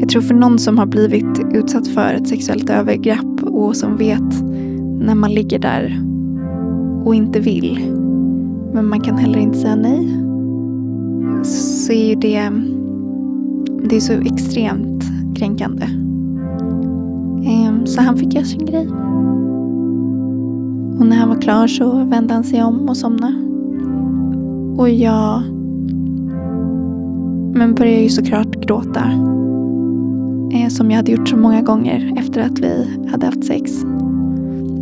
Jag tror för någon som har blivit utsatt för ett sexuellt övergrepp och som vet när man ligger där och inte vill, men man kan heller inte säga nej, så är ju det, det är så extremt kränkande. Ehm, så han fick göra sin grej. Och när han var klar så vände han sig om och somnade. Och jag men började ju såklart gråta. Eh, som jag hade gjort så många gånger efter att vi hade haft sex.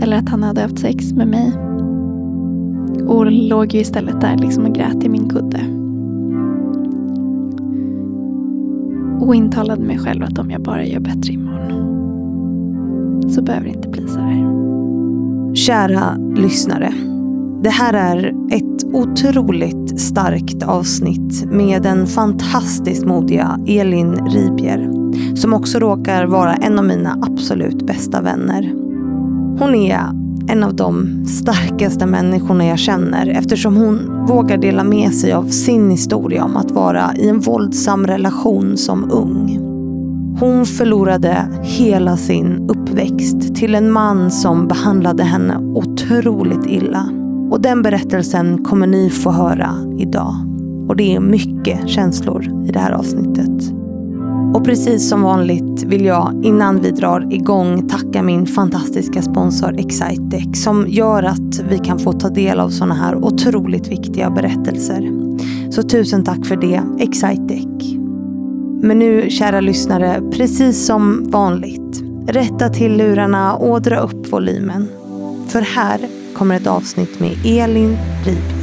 Eller att han hade haft sex med mig. Och låg ju istället där liksom och grät i min kudde. Och intalade mig själv att om jag bara gör bättre imorgon så behöver det inte bli så här. Kära lyssnare. Det här är ett otroligt starkt avsnitt med den fantastiskt modiga Elin Ribier som också råkar vara en av mina absolut bästa vänner. Hon är en av de starkaste människorna jag känner eftersom hon vågar dela med sig av sin historia om att vara i en våldsam relation som ung. Hon förlorade hela sin uppväxt till en man som behandlade henne otroligt illa. Och den berättelsen kommer ni få höra idag. Och det är mycket känslor i det här avsnittet. Och precis som vanligt vill jag innan vi drar igång tacka min fantastiska sponsor Excitec som gör att vi kan få ta del av sådana här otroligt viktiga berättelser. Så tusen tack för det, Excitec. Men nu, kära lyssnare, precis som vanligt, rätta till lurarna och dra upp volymen. För här kommer ett avsnitt med Elin Rib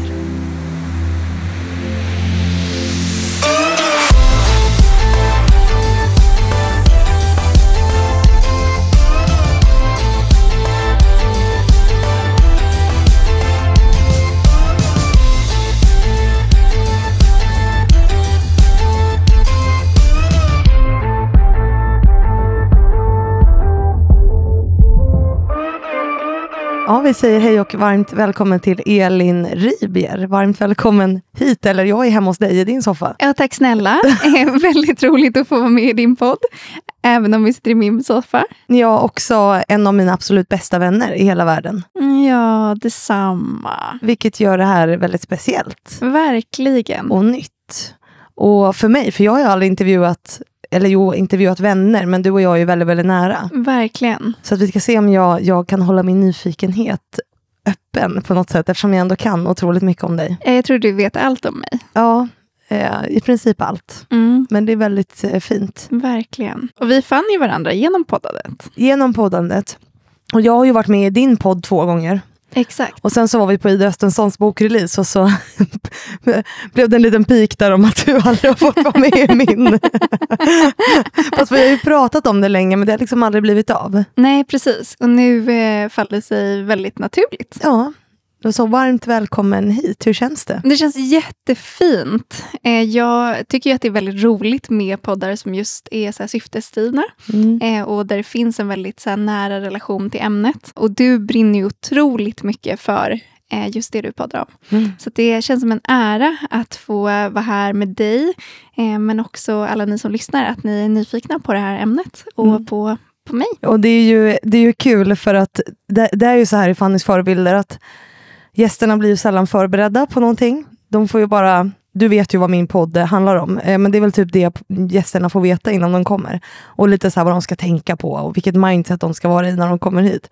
vi säger hej och varmt välkommen till Elin Ribier. Varmt välkommen hit, eller jag är hemma hos dig i din soffa. Ja, tack snälla. Väldigt roligt att få vara med i din podd, även om vi sitter i min soffa. Jag är också en av mina absolut bästa vänner i hela världen. Ja, detsamma. Vilket gör det här väldigt speciellt. Verkligen. Och nytt. Och för mig, för jag har ju aldrig intervjuat eller jo, intervjuat vänner, men du och jag är ju väldigt, väldigt nära. Verkligen. Så att vi ska se om jag, jag kan hålla min nyfikenhet öppen på något sätt, eftersom jag ändå kan otroligt mycket om dig. Eh, jag tror du vet allt om mig. Ja, eh, i princip allt. Mm. Men det är väldigt eh, fint. Verkligen. Och vi fann ju varandra genom poddandet. Genom poddandet. Och jag har ju varit med i din podd två gånger. Exakt. Och sen så var vi på Ida Östenssons bokrelease och så blev det en liten pik där om att du aldrig har fått vara med i min. Fast vi har ju pratat om det länge men det har liksom aldrig blivit av. Nej, precis. Och nu eh, faller det sig väldigt naturligt. Ja, så varmt välkommen hit. Hur känns det? Det känns jättefint. Eh, jag tycker att det är väldigt roligt med poddar som just är så här syftesdrivna Mm. eh, och där det finns en väldigt så nära relation till ämnet. Och du brinner ju otroligt mycket för eh, just det du poddar om. Mm. Så det känns som en ära att få vara här med dig, men också alla ni som lyssnar, att ni är nyfikna på det här ämnet och Mm. på, på mig. Och det är ju, det är ju kul för att det, det är ju så här i Fannys förebilder att gästerna blir ju sällan förberedda på någonting. De får ju bara, du vet ju vad min podd handlar om, eh, men det är väl typ det gästerna får veta innan de kommer. Och lite så här vad de ska tänka på och vilket mindset de ska vara i när de kommer hit.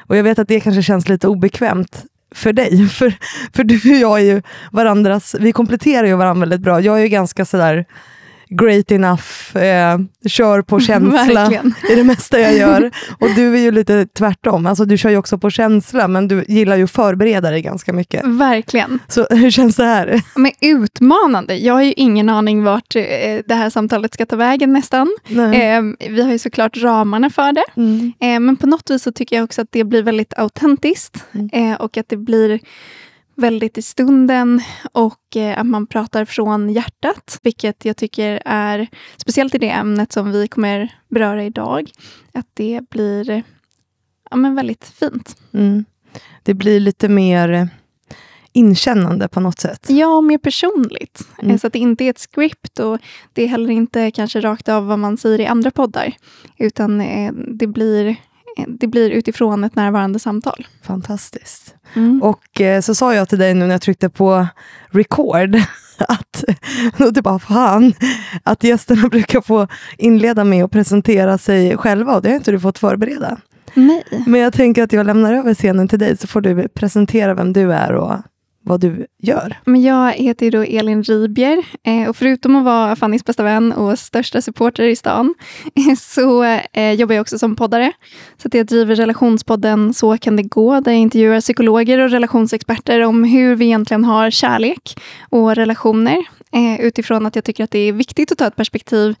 Och jag vet att det kanske känns lite obekvämt för dig, för, för du och jag är ju varandras, vi kompletterar ju varandra väldigt bra. Jag är ju ganska sådär great enough, eh, kör på känsla Verkligen. i det mesta jag gör. Och du är ju lite tvärtom, alltså du kör ju också på känsla, men du gillar ju att förbereda dig ganska mycket. Verkligen. Så hur känns det här? Men utmanande. Jag har ju ingen aning vart eh, det här samtalet ska ta vägen nästan. Eh, vi har ju såklart ramarna för det. Mm. Eh, men på något vis så tycker jag också att det blir väldigt autentiskt. Mm. Eh, och att det blir väldigt i stunden och eh, att man pratar från hjärtat. Vilket jag tycker är, speciellt i det ämnet som vi kommer beröra idag, att det blir ja, men väldigt fint. Mm. Det blir lite mer inkännande på något sätt. Ja, mer personligt. Mm. Så att det inte är ett script och det är heller inte kanske rakt av vad man säger i andra poddar. Utan eh, det blir, eh, det blir utifrån ett närvarande samtal. Fantastiskt. Mm. Och eh, så sa jag till dig nu när jag tryckte på record, att, och det bara fan, att gästerna brukar få inleda med att presentera sig själva och det har inte du fått förbereda. Nej. Men jag tänker att jag lämnar över scenen till dig så får du presentera vem du är och vad du gör. Men jag heter då Elin Ribier eh, och förutom att vara Fannys bästa vän och största supporter i stan så eh, jobbar jag också som poddare. Så att jag driver relationspodden Så kan det gå där jag intervjuar psykologer och relationsexperter om hur vi egentligen har kärlek och relationer eh, utifrån att jag tycker att det är viktigt att ta ett perspektiv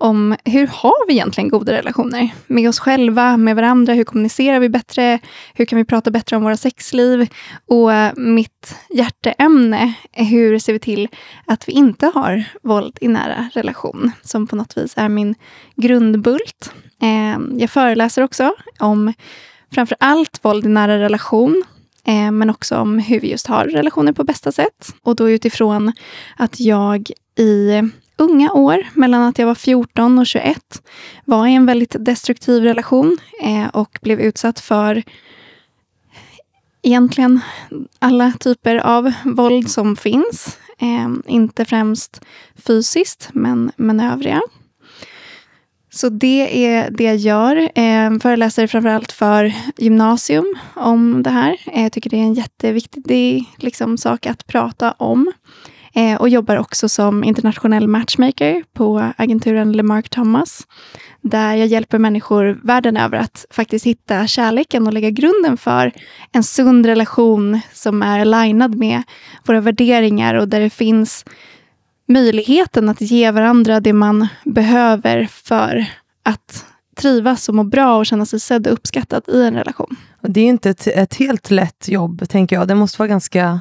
om hur har vi egentligen goda relationer med oss själva, med varandra, hur kommunicerar vi bättre, hur kan vi prata bättre om våra sexliv och eh, mitt hjärteämne är hur ser vi till att vi inte har våld i nära relation, som på något vis är min grundbult. Eh, jag föreläser också om framför allt våld i nära relation, eh, men också om hur vi just har relationer på bästa sätt. Och då utifrån att jag i unga år, mellan att jag var 14 och 21, var i en väldigt destruktiv relation eh, och blev utsatt för egentligen alla typer av våld som finns. Eh, inte främst fysiskt, men, men övriga. Så det är det jag gör. Eh, föreläser framförallt för gymnasium om det här. Eh, jag tycker det är en jätteviktig liksom, sak att prata om. Eh, och jobbar också som internationell matchmaker på agenturen LeMarc Thomas. Där jag hjälper människor världen över att faktiskt hitta kärleken och lägga grunden för en sund relation som är alignad med våra värderingar och där det finns möjligheten att ge varandra det man behöver för att trivas och må bra och känna sig sedd och uppskattad i en relation. Det är inte ett, ett helt lätt jobb, tänker jag. Det måste vara ganska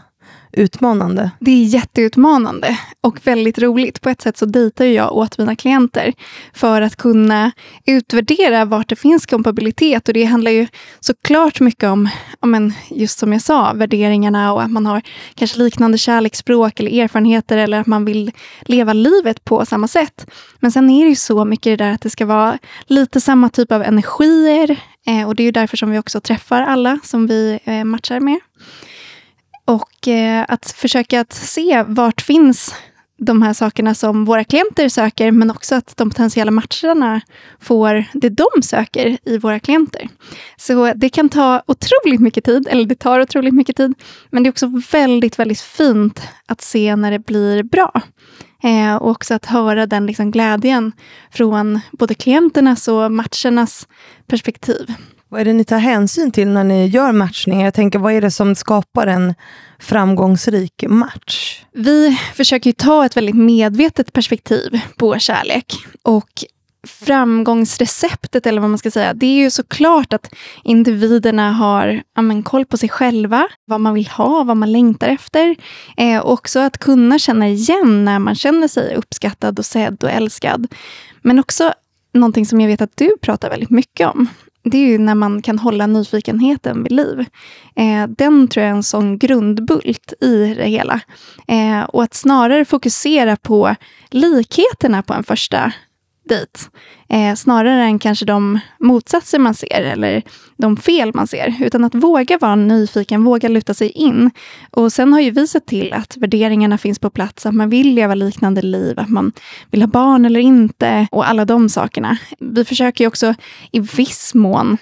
utmanande? Det är jätteutmanande och väldigt roligt. På ett sätt så dejtar jag åt mina klienter för att kunna utvärdera vart det finns kompabilitet. Och det handlar ju såklart mycket om, om just som jag sa, värderingarna och att man har kanske liknande kärleksspråk eller erfarenheter eller att man vill leva livet på samma sätt. Men sen är det ju så mycket det där att det ska vara lite samma typ av energier. Eh, och det är ju därför som vi också träffar alla som vi eh, matchar med. Och eh, att försöka att se vart finns de här sakerna som våra klienter söker, men också att de potentiella matcherna får det de söker i våra klienter. Så det kan ta otroligt mycket tid, eller det tar otroligt mycket tid, men det är också väldigt, väldigt fint att se när det blir bra. Eh, och också att höra den liksom glädjen från både klienternas och matchernas perspektiv. Vad är det ni tar hänsyn till när ni gör matchningar? Jag tänker, vad är det som skapar en framgångsrik match? Vi försöker ta ett väldigt medvetet perspektiv på kärlek. Och framgångsreceptet, eller vad man ska säga, det är ju såklart att individerna har ja, koll på sig själva, vad man vill ha, vad man längtar efter. Eh, också att kunna känna igen när man känner sig uppskattad och sedd och älskad. Men också någonting som jag vet att du pratar väldigt mycket om det är ju när man kan hålla nyfikenheten vid liv. Eh, den tror jag är en sån grundbult i det hela. Eh, och att snarare fokusera på likheterna på en första dit. Eh, snarare än kanske de motsatser man ser eller de fel man ser. Utan att våga vara nyfiken, våga luta sig in. Och sen har ju vi sett till att värderingarna finns på plats, att man vill leva liknande liv, att man vill ha barn eller inte och alla de sakerna. Vi försöker ju också i viss mån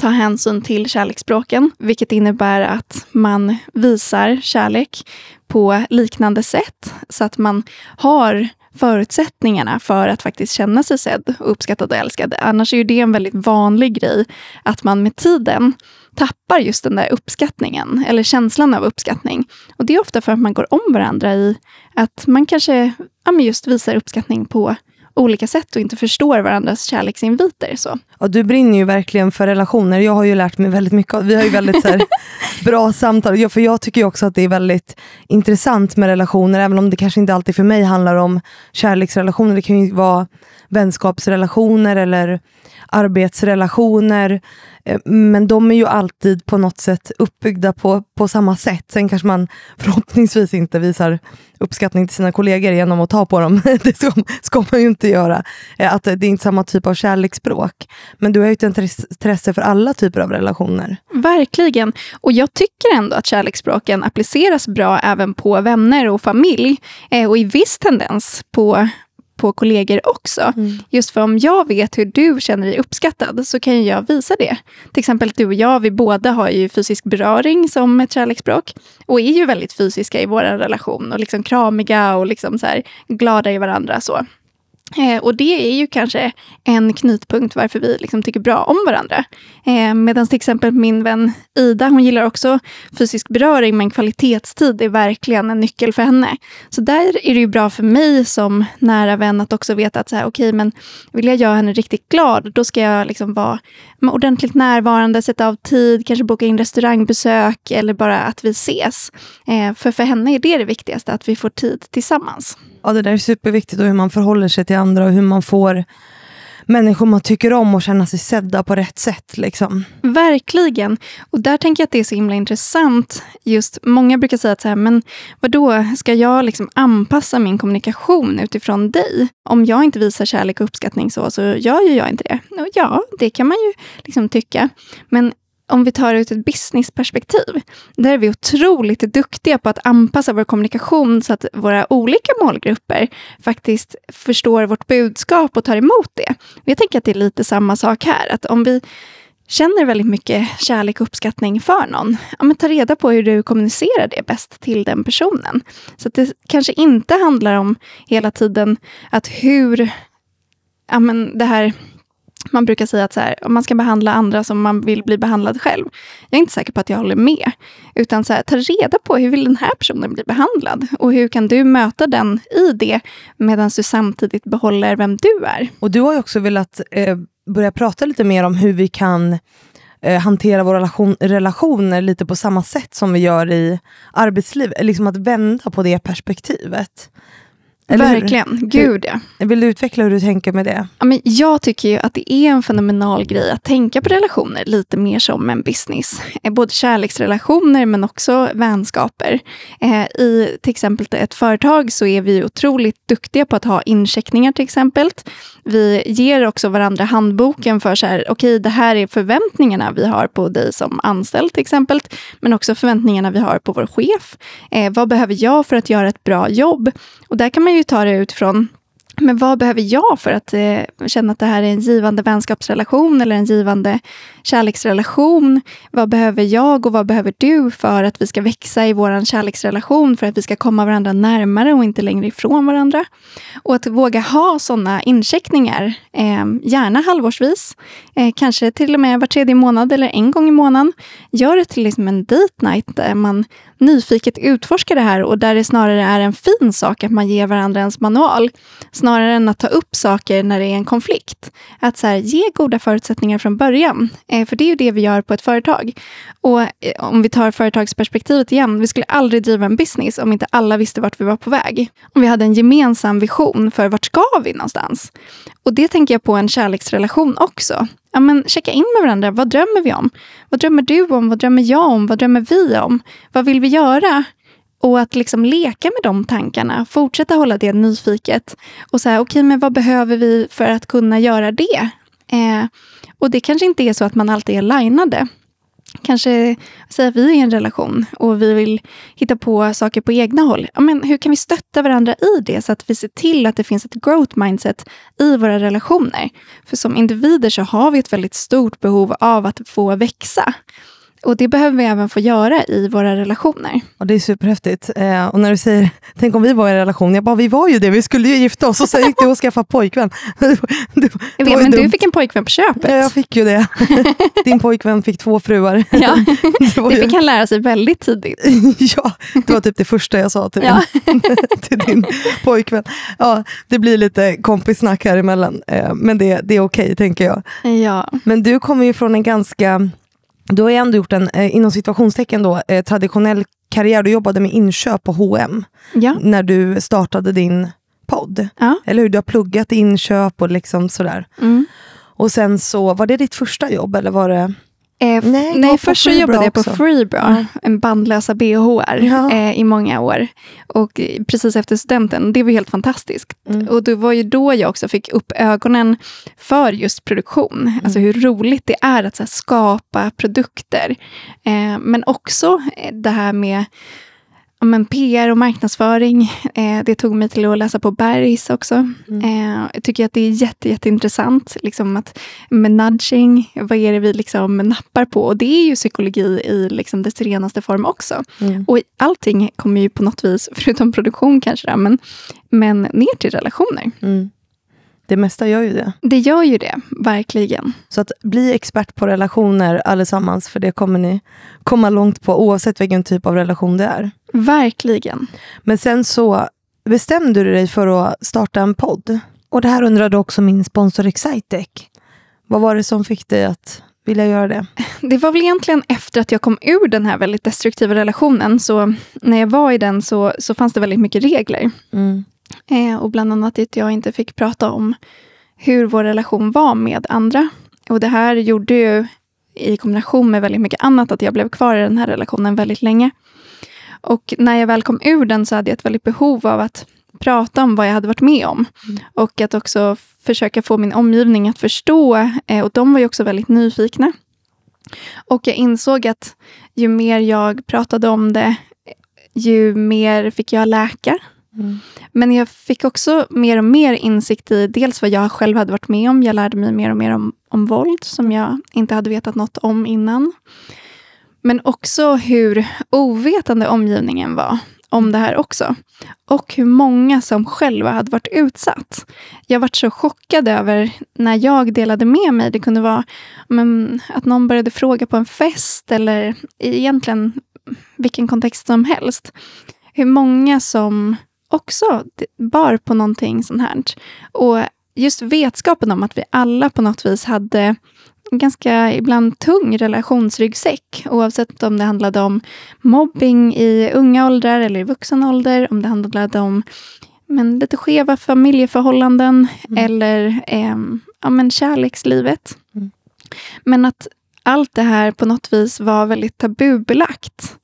ta hänsyn till kärleksspråken, vilket innebär att man visar kärlek på liknande sätt, så att man har förutsättningarna för att faktiskt känna sig sedd, uppskattad och älskad. Annars är ju det en väldigt vanlig grej, att man med tiden tappar just den där uppskattningen, eller känslan av uppskattning. Och det är ofta för att man går om varandra i att man kanske ja, just visar uppskattning på olika sätt och inte förstår varandras kärleksinviter. Så. Och du brinner ju verkligen för relationer. Jag har ju lärt mig väldigt mycket. Vi har ju väldigt så här, bra samtal. Ja, för jag tycker också att det är väldigt intressant med relationer, även om det kanske inte alltid för mig handlar om kärleksrelationer. Det kan ju vara vänskapsrelationer eller arbetsrelationer. Eh, men de är ju alltid på något sätt uppbyggda på, på samma sätt. Sen kanske man förhoppningsvis inte visar uppskattning till sina kollegor genom att ta på dem. Det ska, ska man ju inte göra. Eh, att det är inte samma typ av kärleksspråk. Men du har ju ett intresse för alla typer av relationer. Verkligen. Och jag tycker ändå att kärleksspråken appliceras bra även på vänner och familj. Eh, och i viss tendens på på kollegor också. Mm. Just för om jag vet hur du känner dig uppskattad så kan jag visa det. Till exempel du och jag, vi båda har ju fysisk beröring som ett kärleksspråk och är ju väldigt fysiska i vår relation och liksom kramiga och liksom så glada i varandra. så. Eh, och det är ju kanske en knutpunkt varför vi liksom tycker bra om varandra. Eh, Medan till exempel min vän Ida, hon gillar också fysisk beröring, men kvalitetstid är verkligen en nyckel för henne. Så där är det ju bra för mig som nära vän att också veta att så här, okay, men vill jag göra henne riktigt glad, då ska jag liksom vara ordentligt närvarande, sätta av tid, kanske boka in restaurangbesök eller bara att vi ses. Eh, för för henne är det det viktigaste, att vi får tid tillsammans. Ja, det där är superviktigt och hur man förhåller sig till andra och hur man får människor man tycker om och känna sig sedda på rätt sätt. Liksom. Verkligen. Och där tänker jag att det är så himla intressant. Just Många brukar säga att så här, men vadå, ska jag liksom anpassa min kommunikation utifrån dig? Om jag inte visar kärlek och uppskattning så, så gör ju jag inte det. Ja, det kan man ju liksom tycka. Men om vi tar ut ett businessperspektiv, där är vi otroligt duktiga på att anpassa vår kommunikation så att våra olika målgrupper faktiskt förstår vårt budskap och tar emot det. Jag tänker att det är lite samma sak här, att om vi känner väldigt mycket kärlek och uppskattning för någon, ja, men ta reda på hur du kommunicerar det bäst till den personen. Så att det kanske inte handlar om hela tiden att hur ja, men det här man brukar säga att så här, man ska behandla andra som man vill bli behandlad själv. Jag är inte säker på att jag håller med. Utan så här, ta reda på hur vill den här personen bli behandlad? Och hur kan du möta den i det medan du samtidigt behåller vem du är? Och du har ju också velat eh, börja prata lite mer om hur vi kan eh, hantera våra relation, relationer lite på samma sätt som vi gör i arbetslivet. Liksom att vända på det perspektivet. Eller Verkligen, hur? gud ja. Vill du utveckla hur du tänker med det? Ja, men jag tycker ju att det är en fenomenal grej att tänka på relationer lite mer som en business. Eh, både kärleksrelationer men också vänskaper. Eh, I till exempel ett företag så är vi otroligt duktiga på att ha incheckningar till exempel. Vi ger också varandra handboken för så här, okej okay, det här är förväntningarna vi har på dig som anställd till exempel. Men också förväntningarna vi har på vår chef. Eh, vad behöver jag för att göra ett bra jobb? Och där kan man ju ta det utifrån men vad behöver jag för att eh, känna att det här är en givande vänskapsrelation eller en givande kärleksrelation? Vad behöver jag och vad behöver du för att vi ska växa i vår kärleksrelation, för att vi ska komma varandra närmare och inte längre ifrån varandra? Och att våga ha sådana incheckningar, eh, gärna halvårsvis, eh, kanske till och med var tredje månad eller en gång i månaden. Gör det till liksom en date night där man nyfiket utforska det här och där det snarare är en fin sak att man ger varandra ens manual snarare än att ta upp saker när det är en konflikt. Att så här, ge goda förutsättningar från början, eh, för det är ju det vi gör på ett företag. Och eh, om vi tar företagsperspektivet igen, vi skulle aldrig driva en business om inte alla visste vart vi var på väg. Om vi hade en gemensam vision för vart ska vi någonstans? Och det tänker jag på en kärleksrelation också. Ja, men checka in med varandra. Vad drömmer vi om? Vad drömmer du om? Vad drömmer jag om? Vad drömmer vi om? Vad vill vi göra? Och att liksom leka med de tankarna, fortsätta hålla det nyfiket. Och säga, okej, okay, men vad behöver vi för att kunna göra det? Eh, och det kanske inte är så att man alltid är linade. Kanske säga att vi är i en relation och vi vill hitta på saker på egna håll. Ja, men hur kan vi stötta varandra i det så att vi ser till att det finns ett growth mindset i våra relationer? För som individer så har vi ett väldigt stort behov av att få växa och det behöver vi även få göra i våra relationer. Och det är superhäftigt. Eh, och när du säger, tänk om vi var i en relation. Jag bara, vi var ju det, vi skulle ju gifta oss och sen gick du och skaffa pojkvän. du, jag vet, men du fick en pojkvän på köpet. Ja, jag fick ju det. Din pojkvän fick två fruar. Ja, det, det fick ju... han lära sig väldigt tidigt. ja, det var typ det första jag sa till, ja. din, till din pojkvän. Ja, det blir lite kompissnack här emellan. Eh, men det, det är okej, okay, tänker jag. Ja. Men du kommer ju från en ganska du har ju ändå gjort en, eh, inom situationstecken då, eh, traditionell karriär. Du jobbade med inköp på H&M ja. när du startade din podd. Ja. Eller hur? Du har pluggat inköp och liksom sådär. Mm. Och sen så, var det ditt första jobb eller var det? Eh, nej, nej först så jobbade jag på Freebra, en bandlösa BHR, ja. eh, i många år. Och precis efter studenten. Det var helt fantastiskt. Mm. Och det var ju då jag också fick upp ögonen för just produktion. Mm. Alltså hur roligt det är att här, skapa produkter. Eh, men också det här med men PR och marknadsföring. Eh, det tog mig till att läsa på Bergs också. Mm. Eh, jag tycker att det är jätte, jätteintressant. Liksom att, med nudging, vad är det vi liksom nappar på? Och det är ju psykologi i liksom dess renaste form också. Mm. Och allting kommer ju på något vis, förutom produktion kanske, då, men, men ner till relationer. Mm. Det mesta gör ju det. Det gör ju det, verkligen. Så att bli expert på relationer allesammans, för det kommer ni komma långt på oavsett vilken typ av relation det är. Verkligen. Men sen så bestämde du dig för att starta en podd. Och det här undrade också min sponsor Excitec. Vad var det som fick dig att vilja göra det? Det var väl egentligen efter att jag kom ur den här väldigt destruktiva relationen. Så när jag var i den så, så fanns det väldigt mycket regler. Mm. Eh, och bland annat att jag inte fick prata om hur vår relation var med andra. Och det här gjorde ju i kombination med väldigt mycket annat att jag blev kvar i den här relationen väldigt länge. Och när jag väl kom ur den så hade jag ett väldigt behov av att prata om vad jag hade varit med om. Mm. Och att också försöka få min omgivning att förstå. Eh, och de var ju också väldigt nyfikna. Och jag insåg att ju mer jag pratade om det, ju mer fick jag läka. Mm. Men jag fick också mer och mer insikt i dels vad jag själv hade varit med om. Jag lärde mig mer och mer om, om våld som jag inte hade vetat något om innan. Men också hur ovetande omgivningen var om det här också. Och hur många som själva hade varit utsatt. Jag varit så chockad över när jag delade med mig. Det kunde vara men, att någon började fråga på en fest eller egentligen vilken kontext som helst. Hur många som också bar på någonting sånt här. Och just vetskapen om att vi alla på något vis hade ganska ibland tung relationsryggsäck. Oavsett om det handlade om mobbing i unga åldrar eller i vuxen ålder. Om det handlade om men, lite skeva familjeförhållanden mm. eller eh, ja, men kärlekslivet. Mm. Men att allt det här på något vis var väldigt tabubelagt.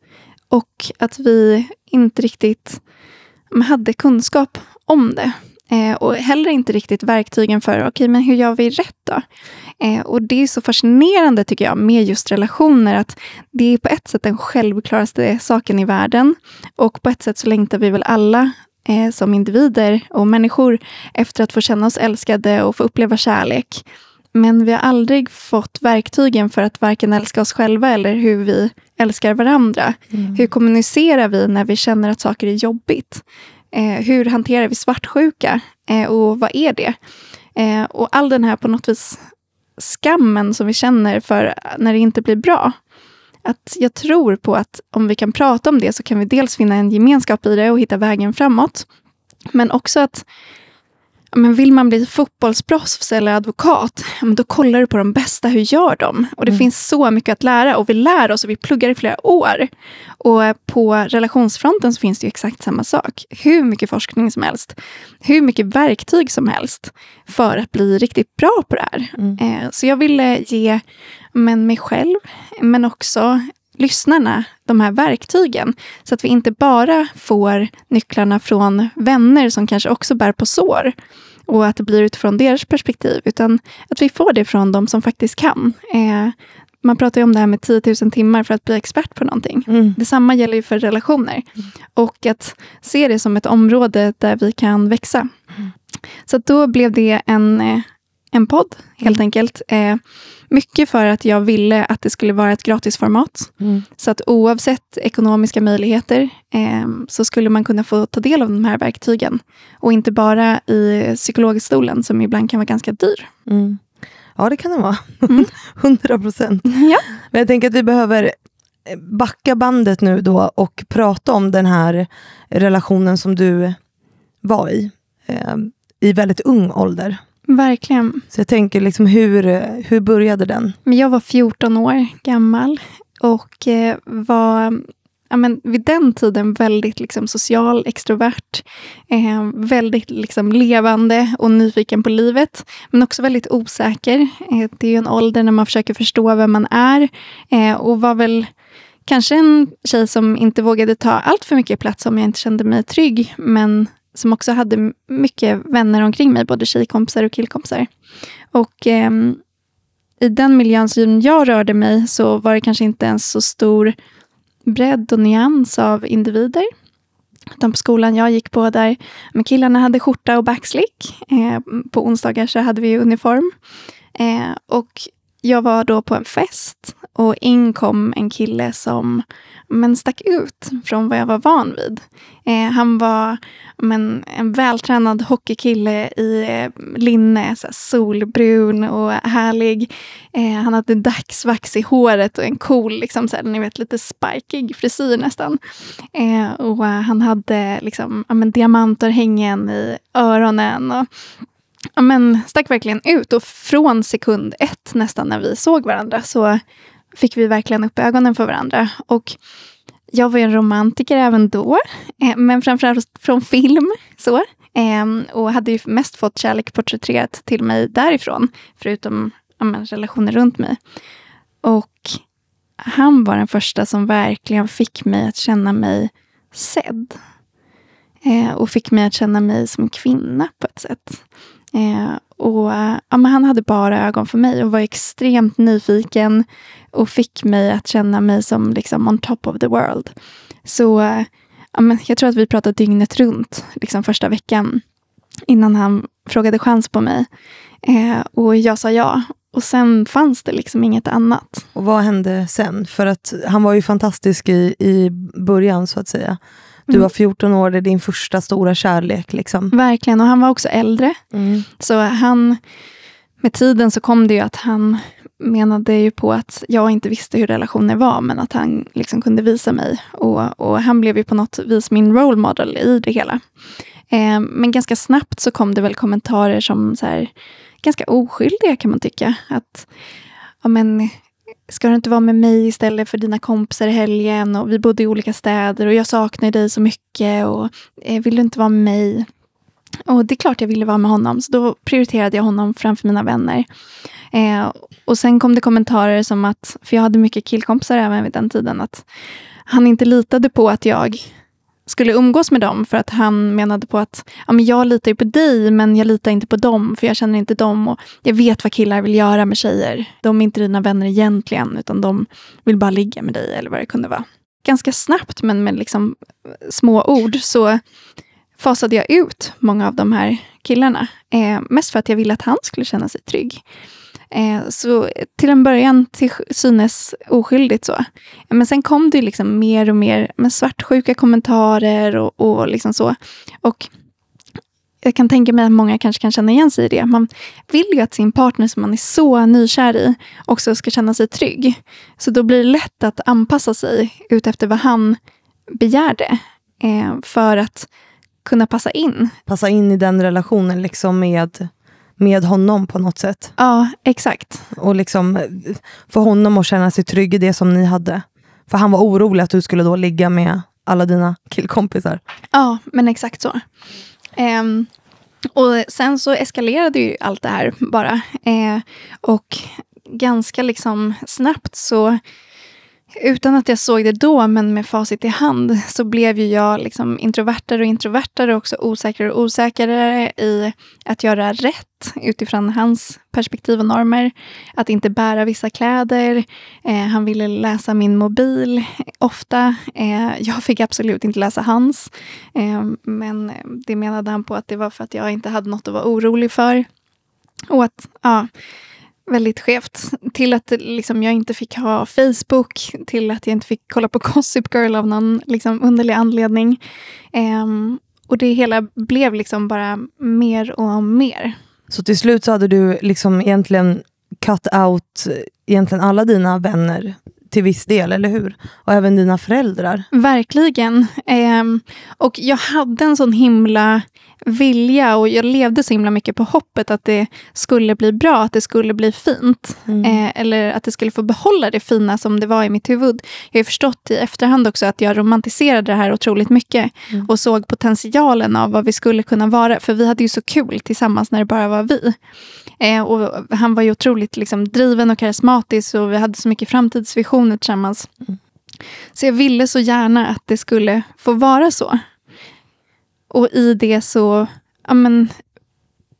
Och att vi inte riktigt hade kunskap om det. Eh, och heller inte riktigt verktygen för, okej, okay, men hur gör vi rätt då? Eh, och det är så fascinerande tycker jag med just relationer, att det är på ett sätt den självklaraste saken i världen. Och på ett sätt så längtar vi väl alla eh, som individer och människor efter att få känna oss älskade och få uppleva kärlek. Men vi har aldrig fått verktygen för att varken älska oss själva eller hur vi älskar varandra. Mm. Hur kommunicerar vi när vi känner att saker är jobbigt? Eh, hur hanterar vi svartsjuka? Eh, och vad är det? Eh, och all den här på något vis skammen som vi känner för när det inte blir bra. Att jag tror på att om vi kan prata om det så kan vi dels finna en gemenskap i det och hitta vägen framåt. Men också att men vill man bli fotbollsproffs eller advokat, då kollar du på de bästa. Hur gör de? Och Det mm. finns så mycket att lära och vi lär oss och vi pluggar i flera år. Och på relationsfronten så finns det exakt samma sak. Hur mycket forskning som helst. Hur mycket verktyg som helst för att bli riktigt bra på det här. Mm. Eh, så jag ville ge men mig själv, men också lyssnarna de här verktygen. Så att vi inte bara får nycklarna från vänner som kanske också bär på sår och att det blir utifrån deras perspektiv, utan att vi får det från de som faktiskt kan. Eh, man pratar ju om det här med 10 000 timmar för att bli expert på någonting. Mm. Detsamma gäller ju för relationer. Mm. Och att se det som ett område där vi kan växa. Mm. Så då blev det en, eh, en podd, helt enkelt. Eh, mycket för att jag ville att det skulle vara ett gratisformat. Mm. Så att oavsett ekonomiska möjligheter eh, så skulle man kunna få ta del av de här verktygen. Och inte bara i psykologstolen som ibland kan vara ganska dyr. Mm. Ja, det kan det vara. Mm. 100 procent. Ja. Men jag tänker att vi behöver backa bandet nu då och prata om den här relationen som du var i. Eh, I väldigt ung ålder. Verkligen. Så jag tänker, liksom, hur, hur började den? Men jag var 14 år gammal och eh, var ja, men vid den tiden väldigt liksom, social, extrovert, eh, väldigt liksom, levande och nyfiken på livet, men också väldigt osäker. Eh, det är en ålder när man försöker förstå vem man är eh, och var väl kanske en tjej som inte vågade ta allt för mycket plats om jag inte kände mig trygg, men som också hade mycket vänner omkring mig, både tjejkompisar och killkompisar. Och eh, i den miljön som jag rörde mig så var det kanske inte en så stor bredd och nyans av individer. Utan på skolan jag gick på där men killarna hade skjorta och backslick. Eh, på onsdagar så hade vi uniform. Eh, och jag var då på en fest och in kom en kille som men, stack ut från vad jag var van vid. Eh, han var men, en vältränad hockeykille i eh, linne, så här, solbrun och härlig. Eh, han hade dagsvax i håret och en cool, liksom, så här, ni vet, lite sparkig frisyr nästan. Eh, och eh, han hade liksom, men, diamantörhängen i öronen. Och, ja, men, stack verkligen ut. Och från sekund ett nästan när vi såg varandra så fick vi verkligen upp ögonen för varandra. Och jag var ju en romantiker även då, eh, men framförallt från film. så. Eh, och hade ju mest fått kärlek porträtterat till mig därifrån, förutom ja, men, relationer runt mig. Och han var den första som verkligen fick mig att känna mig sedd. Eh, och fick mig att känna mig som kvinna på ett sätt. Eh, och, ja, men han hade bara ögon för mig och var extremt nyfiken och fick mig att känna mig som liksom on top of the world. Så ja, men jag tror att vi pratade dygnet runt liksom första veckan innan han frågade chans på mig. Eh, och jag sa ja. Och sen fanns det liksom inget annat. Och vad hände sen? För att han var ju fantastisk i, i början så att säga. Du Mm. var 14 år, det är din första stora kärlek. Liksom. Verkligen. Och han var också äldre. Så han, med tiden så kom det ju att han menade ju på att jag inte visste hur relationer var, men att han liksom kunde visa mig. Och, och han blev ju på något vis min role model i det hela. Eh, men ganska snabbt så kom det väl kommentarer som så här, ganska oskyldiga kan man tycka. Att, ja men, ska du inte vara med mig istället för dina kompisar i helgen? Och vi bodde i olika städer och jag saknar dig så mycket. Och eh, vill du inte vara med mig? Och det är klart jag ville vara med honom, så då prioriterade jag honom framför mina vänner. Eh, och sen kom det kommentarer som att, för jag hade mycket killkompisar även vid den tiden, att han inte litade på att jag skulle umgås med dem för att han menade på att ja, men jag litar ju på dig men jag litar inte på dem för jag känner inte dem och jag vet vad killar vill göra med tjejer. De är inte dina vänner egentligen utan de vill bara ligga med dig eller vad det kunde vara. Ganska snabbt men med liksom eh, små ord så fasade jag ut många av de här killarna. Eh, mest för att jag ville att han skulle känna sig trygg. Eh, så till en början till synes oskyldigt så. Men sen kom det liksom mer och mer med svartsjuka kommentarer och, och liksom så. Och jag kan tänka mig att många kanske kan känna igen sig i det. Man vill ju att sin partner som man är så nykär i också ska känna sig trygg. Så då blir det lätt att anpassa sig ut efter vad han begärde. Eh, för att kunna passa in. Passa in i den relationen liksom med, med honom på något sätt. Ja, exakt. Och liksom eh, få honom att känna sig trygg i det som ni hade. För han var orolig att du skulle då ligga med alla dina killkompisar. Ja, men exakt så. Ehm, och sen så eskalerade ju allt det här bara. Eh, och ganska liksom snabbt så, utan att jag såg det då, men med facit i hand, så blev ju jag liksom introvertare och introvertare och också osäkrare och osäkrare i att göra rätt utifrån hans perspektiv och normer. Att inte bära vissa kläder. Eh, han ville läsa min mobil ofta. Eh, jag fick absolut inte läsa hans. Eh, men det menade han på att det var för att jag inte hade något att vara orolig för. Och att, ja, väldigt skevt. Till att liksom, jag inte fick ha Facebook, till att jag inte fick kolla på Gossip Girl av någon liksom, underlig anledning. Um, och det hela blev liksom bara mer och mer. Så till slut så hade du liksom egentligen cut out eh, egentligen alla dina vänner till viss del, eller hur? Och även dina föräldrar. Verkligen. Eh, och jag hade en sån himla vilja och jag levde så himla mycket på hoppet att det skulle bli bra, att det skulle bli fint. Mm. Eh, eller att det skulle få behålla det fina som det var i mitt huvud. Jag har förstått i efterhand också att jag romantiserade det här otroligt mycket mm. och såg potentialen av vad vi skulle kunna vara. För vi hade ju så kul tillsammans när det bara var vi. Eh, och han var ju otroligt liksom, driven och karismatisk och vi hade så mycket framtidsvisioner tillsammans. Mm. Så jag ville så gärna att det skulle få vara så. Och i det så ja, men,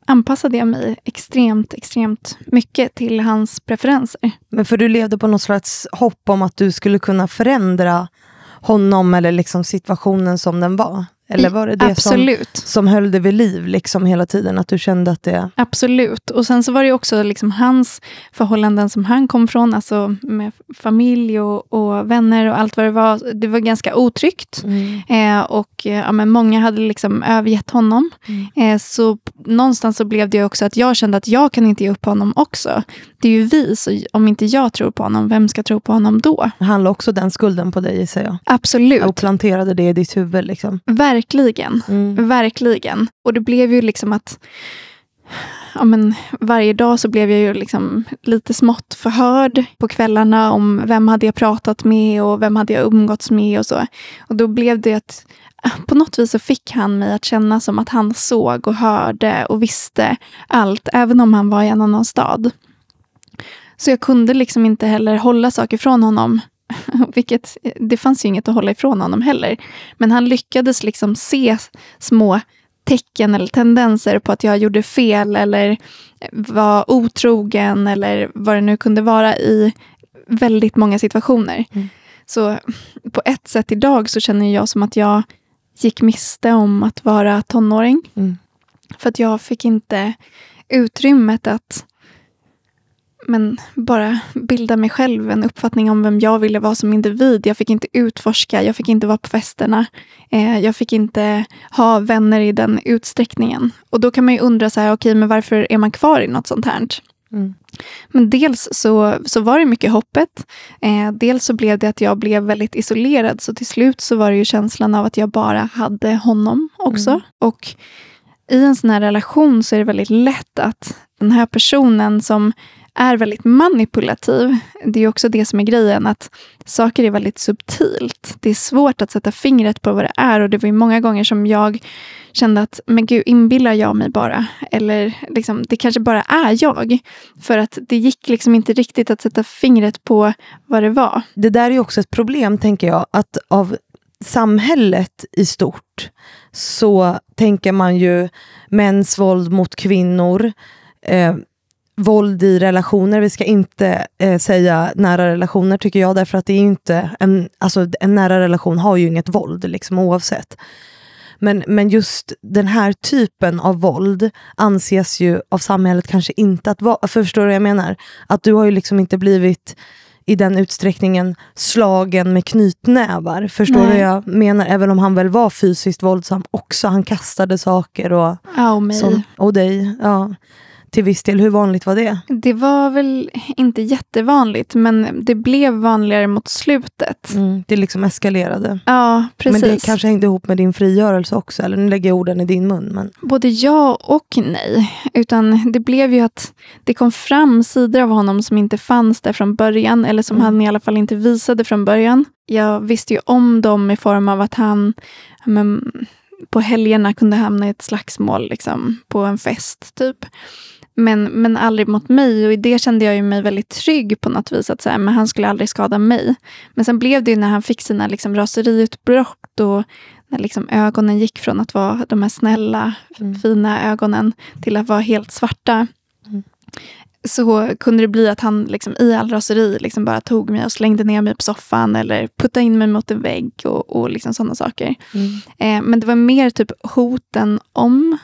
anpassade jag mig extremt, extremt mycket till hans preferenser. Men för du levde på något slags hopp om att du skulle kunna förändra honom eller liksom situationen som den var? Eller var det det som, som höll dig vid liv liksom hela tiden? Att du kände att det... Absolut. Och sen så var det också liksom hans förhållanden som han kom från, alltså med familj och, och vänner och allt vad det var. Det var ganska otryggt. Mm. Eh, och eh, ja, men många hade liksom övergett honom. Mm. Eh, så någonstans så blev det också att jag kände att jag kan inte ge upp honom också. Det är ju vi, så om inte jag tror på honom, vem ska tro på honom då? Han la också den skulden på dig gissar jag. Absolut. Och planterade det i ditt huvud. Liksom. Verkligen. Mm. Verkligen. Och det blev ju liksom att ja, men, varje dag så blev jag ju liksom lite smått förhörd på kvällarna om vem hade jag pratat med och vem hade jag umgåtts med och så. Och då blev det att på något vis så fick han mig att känna som att han såg och hörde och visste allt, även om han var i en annan stad. Så jag kunde liksom inte heller hålla saker från honom. Vilket, det fanns ju inget att hålla ifrån honom heller. Men han lyckades liksom se små tecken eller tendenser på att jag gjorde fel eller var otrogen eller vad det nu kunde vara i väldigt många situationer. Mm. Så på ett sätt idag så känner jag som att jag gick miste om att vara tonåring. Mm. För att jag fick inte utrymmet att men bara bilda mig själv en uppfattning om vem jag ville vara som individ. Jag fick inte utforska, jag fick inte vara på festerna. Eh, jag fick inte ha vänner i den utsträckningen. Och då kan man ju undra, så här, okay, men varför är man kvar i något sånt här? Mm. Men dels så, så var det mycket hoppet. Eh, dels så blev det att jag blev väldigt isolerad. Så till slut så var det ju känslan av att jag bara hade honom också. Mm. Och i en sån här relation så är det väldigt lätt att den här personen som är väldigt manipulativ. Det är också det som är grejen, att saker är väldigt subtilt. Det är svårt att sätta fingret på vad det är och det var många gånger som jag kände att, men gud, inbillar jag mig bara? Eller liksom, det kanske bara är jag. För att det gick liksom inte riktigt att sätta fingret på vad det var. Det där är också ett problem, tänker jag, att av samhället i stort så tänker man ju mäns våld mot kvinnor, eh, våld i relationer. Vi ska inte eh, säga nära relationer tycker jag, därför att det är inte en, alltså, en nära relation har ju inget våld liksom, oavsett. Men, men just den här typen av våld anses ju av samhället kanske inte att vara, förstår du vad jag menar? Att du har ju liksom inte blivit i den utsträckningen slagen med knytnävar. Förstår du vad jag menar? Även om han väl var fysiskt våldsam också. Han kastade saker och, ja, och mig. Som, och dig. Ja till viss del. Hur vanligt var det? Det var väl inte jättevanligt, men det blev vanligare mot slutet. Mm, det liksom eskalerade. Ja, precis. Men det kanske hängde ihop med din frigörelse också, eller nu lägger jag orden i din mun. Men... Både ja och nej. Utan det blev ju att det kom fram sidor av honom som inte fanns där från början, eller som mm. han i alla fall inte visade från början. Jag visste ju om dem i form av att han men, på helgerna kunde hamna i ett slagsmål liksom, på en fest. typ. Men, men aldrig mot mig och i det kände jag mig väldigt trygg på något vis. Att så här, men han skulle aldrig skada mig. Men sen blev det när han fick sina liksom, raseriutbrott och när liksom, ögonen gick från att vara de här snälla, mm. fina ögonen till att vara helt svarta. Mm. Så kunde det bli att han liksom, i all raseri liksom bara tog mig och slängde ner mig på soffan eller puttade in mig mot en vägg och, och liksom sådana saker. Mm. Eh, men det var mer typ hoten om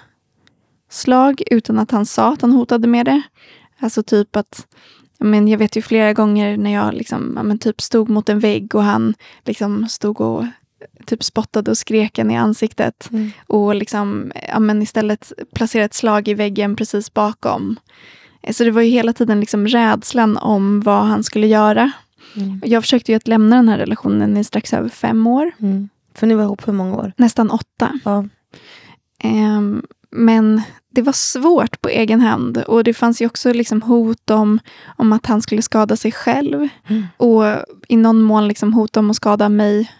slag utan att han sa att han hotade med det. Alltså typ att men jag vet ju flera gånger när jag liksom, men typ stod mot en vägg och han liksom stod och typ spottade och skrek en i ansiktet. Mm. Och liksom, ja, men istället placerade ett slag i väggen precis bakom. Så det var ju hela tiden liksom rädslan om vad han skulle göra. Mm. Jag försökte ju att lämna den här relationen i strax över fem år. Mm. För ni var ihop hur många år? Nästan åtta. Ja. Um, men det var svårt på egen hand. Och det fanns ju också liksom hot om, om att han skulle skada sig själv. Mm. Och i någon mån liksom hot om att skada mig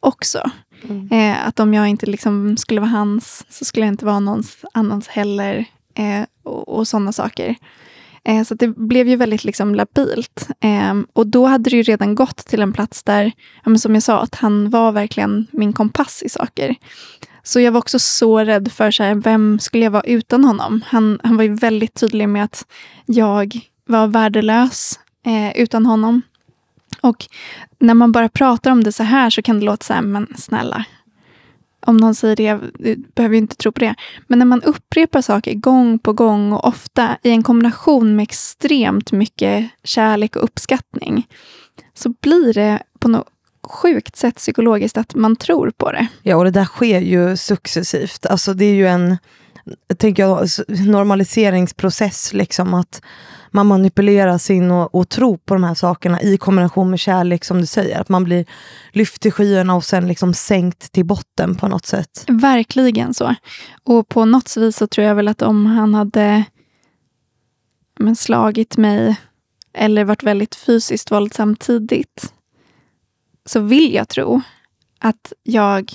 också. Mm. Eh, att om jag inte liksom skulle vara hans så skulle jag inte vara någon annans heller. Eh, och, och sådana saker. Eh, så det blev ju väldigt liksom labilt. Eh, och då hade det ju redan gått till en plats där, ja, som jag sa, att han var verkligen min kompass i saker. Så jag var också så rädd för så här, vem skulle jag vara utan honom. Han, han var ju väldigt tydlig med att jag var värdelös eh, utan honom. Och när man bara pratar om det så här så kan det låta så här, men snälla. Om någon säger det, du behöver ju inte tro på det. Men när man upprepar saker gång på gång och ofta i en kombination med extremt mycket kärlek och uppskattning så blir det på något sjukt sätt psykologiskt att man tror på det. Ja, och det där sker ju successivt. Alltså det är ju en tänker jag, normaliseringsprocess. Liksom, att man manipuleras in och, och tror på de här sakerna i kombination med kärlek, som du säger. Att man blir lyft till skyarna och sen liksom sänkt till botten på något sätt. Verkligen så. Och på något vis så tror jag väl att om han hade men, slagit mig eller varit väldigt fysiskt våldsam tidigt så vill jag tro att jag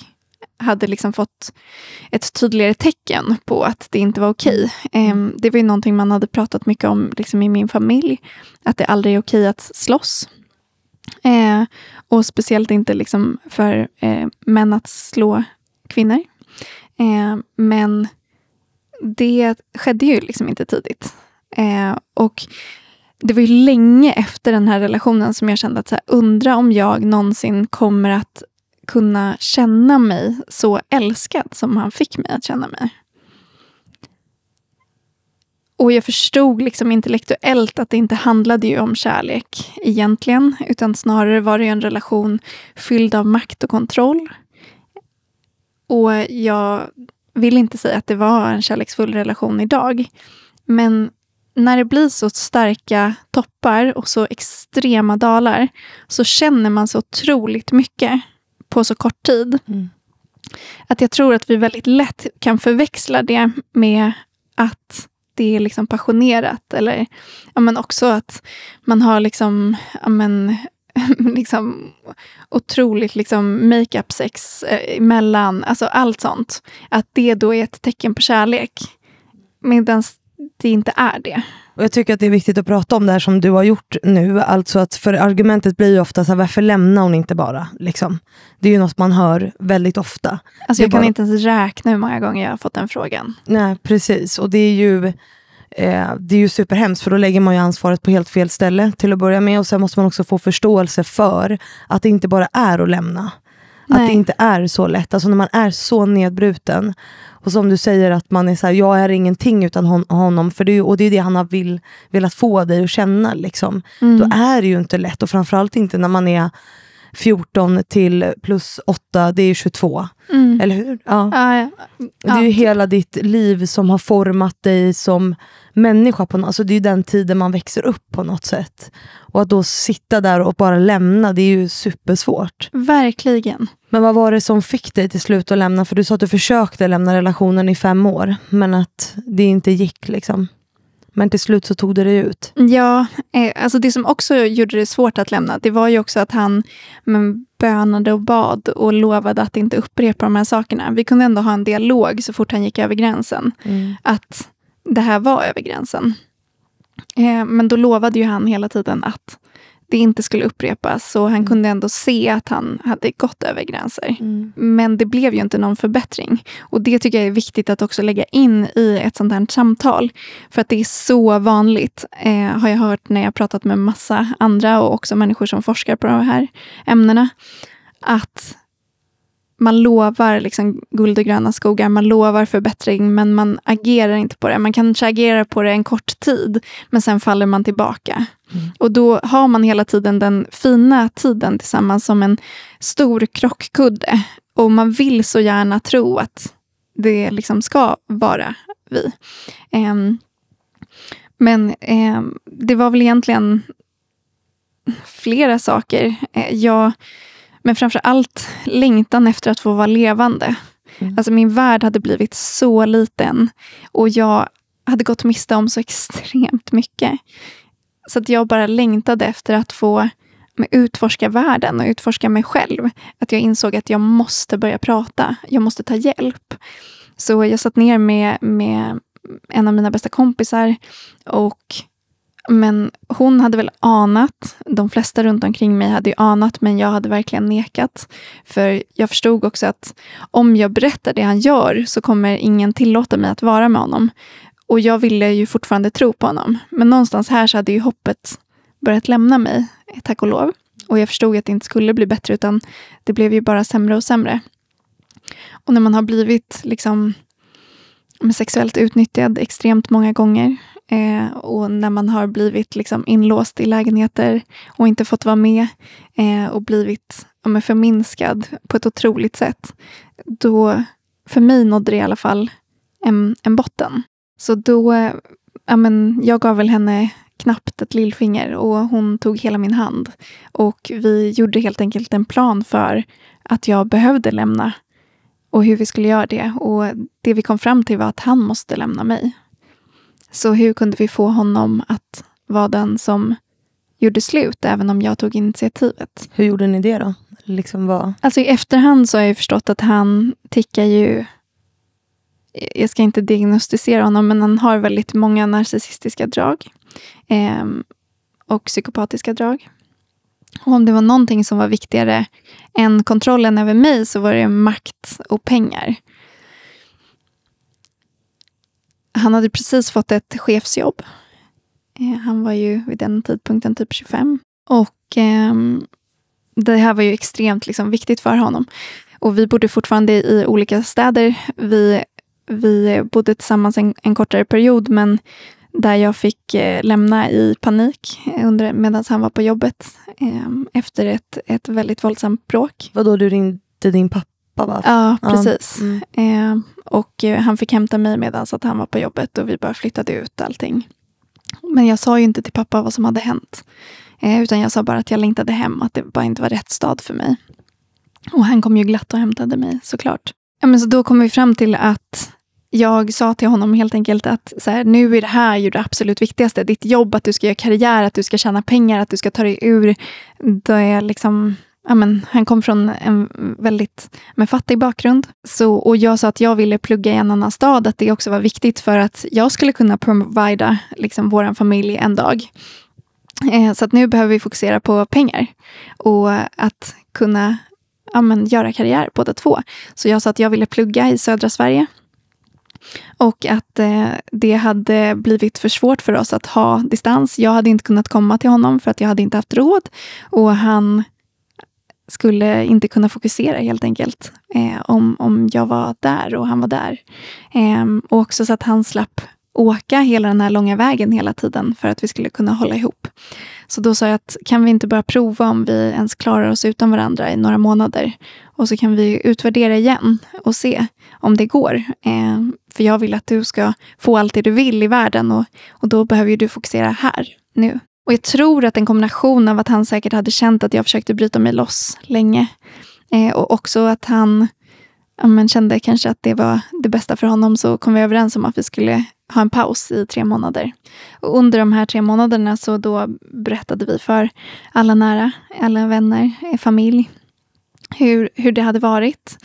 hade liksom fått ett tydligare tecken på att det inte var okej. Okay. Det var ju någonting man hade pratat mycket om liksom i min familj. Att det aldrig är okej okay att slåss. Uh, och speciellt inte liksom för uh, män att slå kvinnor. Uh, men det skedde ju liksom inte tidigt. Och det var ju länge efter den här relationen som jag kände att så här, undra om jag någonsin kommer att kunna känna mig så älskad som han fick mig att känna mig. Och jag förstod liksom intellektuellt att det inte handlade ju om kärlek egentligen, utan snarare var det en relation fylld av makt och kontroll. Och jag vill inte säga att det var en kärleksfull relation idag, men när det blir så starka toppar och så extrema dalar så känner man så otroligt mycket på så kort tid. Mm. Att jag tror att vi väldigt lätt kan förväxla det med att det är liksom passionerat. Eller ja, men också att man har liksom, ja, men, liksom otroligt liksom makeup-sex eh, emellan. Alltså allt sånt. Att det då är ett tecken på kärlek. Medan det inte är det. Och Jag tycker att det är viktigt att prata om det här som du har gjort nu. Alltså att för argumentet blir ju ofta så här, varför lämnar hon inte bara? Liksom. Det är ju något man hör väldigt ofta. Alltså jag kan bara... inte ens räkna hur många gånger jag har fått den frågan. Nej, precis. Och det är ju eh, det är ju superhemskt för då lägger man ju ansvaret på helt fel ställe till att börja med och sen måste man också få förståelse för att det inte bara är att lämna. Nej. Att det inte är så lätt. Alltså när man är så nedbruten och som du säger att man är så här, jag är ingenting utan hon, honom. För det är, och det är det han har vill, velat få dig att känna. Liksom. Mm. Då är det ju inte lätt och framförallt inte när man är 14 till plus 8, det är 22. Mm. Eller hur? Ja. Ja, ja. Det är ju hela ditt liv som har format dig som människa. På, alltså det är den tiden man växer upp på något sätt. Och att då sitta där och bara lämna, det är ju supersvårt. Verkligen. Men vad var det som fick dig till slut att lämna? För du sa att du försökte lämna relationen i fem år, men att det inte gick. liksom. Men till slut så tog det dig ut. Ja, eh, alltså det som också gjorde det svårt att lämna, det var ju också att han men, bönade och bad och lovade att inte upprepa de här sakerna. Vi kunde ändå ha en dialog så fort han gick över gränsen. Mm. Att det här var över gränsen. Eh, men då lovade ju han hela tiden att det inte skulle upprepas. Och han mm. kunde ändå se att han hade gått över gränser. Mm. Men det blev ju inte någon förbättring. Och det tycker jag är viktigt att också lägga in i ett sånt här samtal. För att det är så vanligt, eh, har jag hört när jag pratat med massa andra och också människor som forskar på de här ämnena. Att man lovar liksom guld och gröna skogar, man lovar förbättring, men man agerar inte på det. Man kanske agerar på det en kort tid, men sen faller man tillbaka. Mm. Och då har man hela tiden den fina tiden tillsammans som en stor krockkudde. Och man vill så gärna tro att det liksom ska vara vi. Um, men um, det var väl egentligen flera saker. Uh, jag men framför allt längtan efter att få vara levande. Mm. Alltså min värld hade blivit så liten och jag hade gått miste om så extremt mycket. Så att jag bara längtade efter att få utforska världen och utforska mig själv. Att jag insåg att jag måste börja prata. Jag måste ta hjälp. Så jag satt ner med, med en av mina bästa kompisar och men hon hade väl anat, de flesta runt omkring mig hade ju anat, men jag hade verkligen nekat. För jag förstod också att om jag berättar det han gör så kommer ingen tillåta mig att vara med honom. Och jag ville ju fortfarande tro på honom. Men någonstans här så hade ju hoppet börjat lämna mig, tack och lov. Och jag förstod att det inte skulle bli bättre, utan det blev ju bara sämre och sämre. Och när man har blivit liksom sexuellt utnyttjad extremt många gånger Eh, och när man har blivit liksom inlåst i lägenheter och inte fått vara med eh, och blivit ja, förminskad på ett otroligt sätt. Då, för mig nådde det i alla fall en, en botten. Så då, ja, men, jag gav väl henne knappt ett lillfinger och hon tog hela min hand. Och vi gjorde helt enkelt en plan för att jag behövde lämna och hur vi skulle göra det. Och det vi kom fram till var att han måste lämna mig. Så hur kunde vi få honom att vara den som gjorde slut, även om jag tog initiativet? Hur gjorde ni det då? Liksom vad? Alltså I efterhand så har jag förstått att han tickar ju... Jag ska inte diagnostisera honom, men han har väldigt många narcissistiska drag. Eh, och psykopatiska drag. Och om det var någonting som var viktigare än kontrollen över mig så var det makt och pengar. Han hade precis fått ett chefsjobb. Eh, han var ju vid den tidpunkten typ 25. Och eh, det här var ju extremt liksom, viktigt för honom. Och vi bodde fortfarande i olika städer. Vi, vi bodde tillsammans en, en kortare period, men där jag fick eh, lämna i panik medan han var på jobbet eh, efter ett, ett väldigt våldsamt bråk. Vadå, du ringde din pappa? Va? Ja, precis. Mm. Eh, och han fick hämta mig medan han var på jobbet och vi bara flyttade ut allting. Men jag sa ju inte till pappa vad som hade hänt. Eh, utan jag sa bara att jag längtade hem, att det bara inte var rätt stad för mig. Och han kom ju glatt och hämtade mig såklart. Ja, men så då kom vi fram till att jag sa till honom helt enkelt att så här, nu är det här ju det absolut viktigaste. Ditt jobb, att du ska göra karriär, att du ska tjäna pengar, att du ska ta dig ur det liksom Amen, han kom från en väldigt men, fattig bakgrund. Så, och jag sa att jag ville plugga i en annan stad, att det också var viktigt för att jag skulle kunna provida liksom, vår familj en dag. Eh, så att nu behöver vi fokusera på pengar och att kunna ja, men, göra karriär båda två. Så jag sa att jag ville plugga i södra Sverige. Och att eh, det hade blivit för svårt för oss att ha distans. Jag hade inte kunnat komma till honom för att jag hade inte haft råd. Och han skulle inte kunna fokusera helt enkelt. Eh, om, om jag var där och han var där. Eh, och också så att han slapp åka hela den här långa vägen hela tiden för att vi skulle kunna hålla ihop. Så då sa jag att kan vi inte bara prova om vi ens klarar oss utan varandra i några månader? Och så kan vi utvärdera igen och se om det går. Eh, för jag vill att du ska få allt det du vill i världen och, och då behöver du fokusera här, nu. Och jag tror att en kombination av att han säkert hade känt att jag försökte bryta mig loss länge eh, och också att han ja, men kände kanske att det var det bästa för honom så kom vi överens om att vi skulle ha en paus i tre månader. Och under de här tre månaderna så då berättade vi för alla nära, alla vänner, eh, familj hur, hur det hade varit.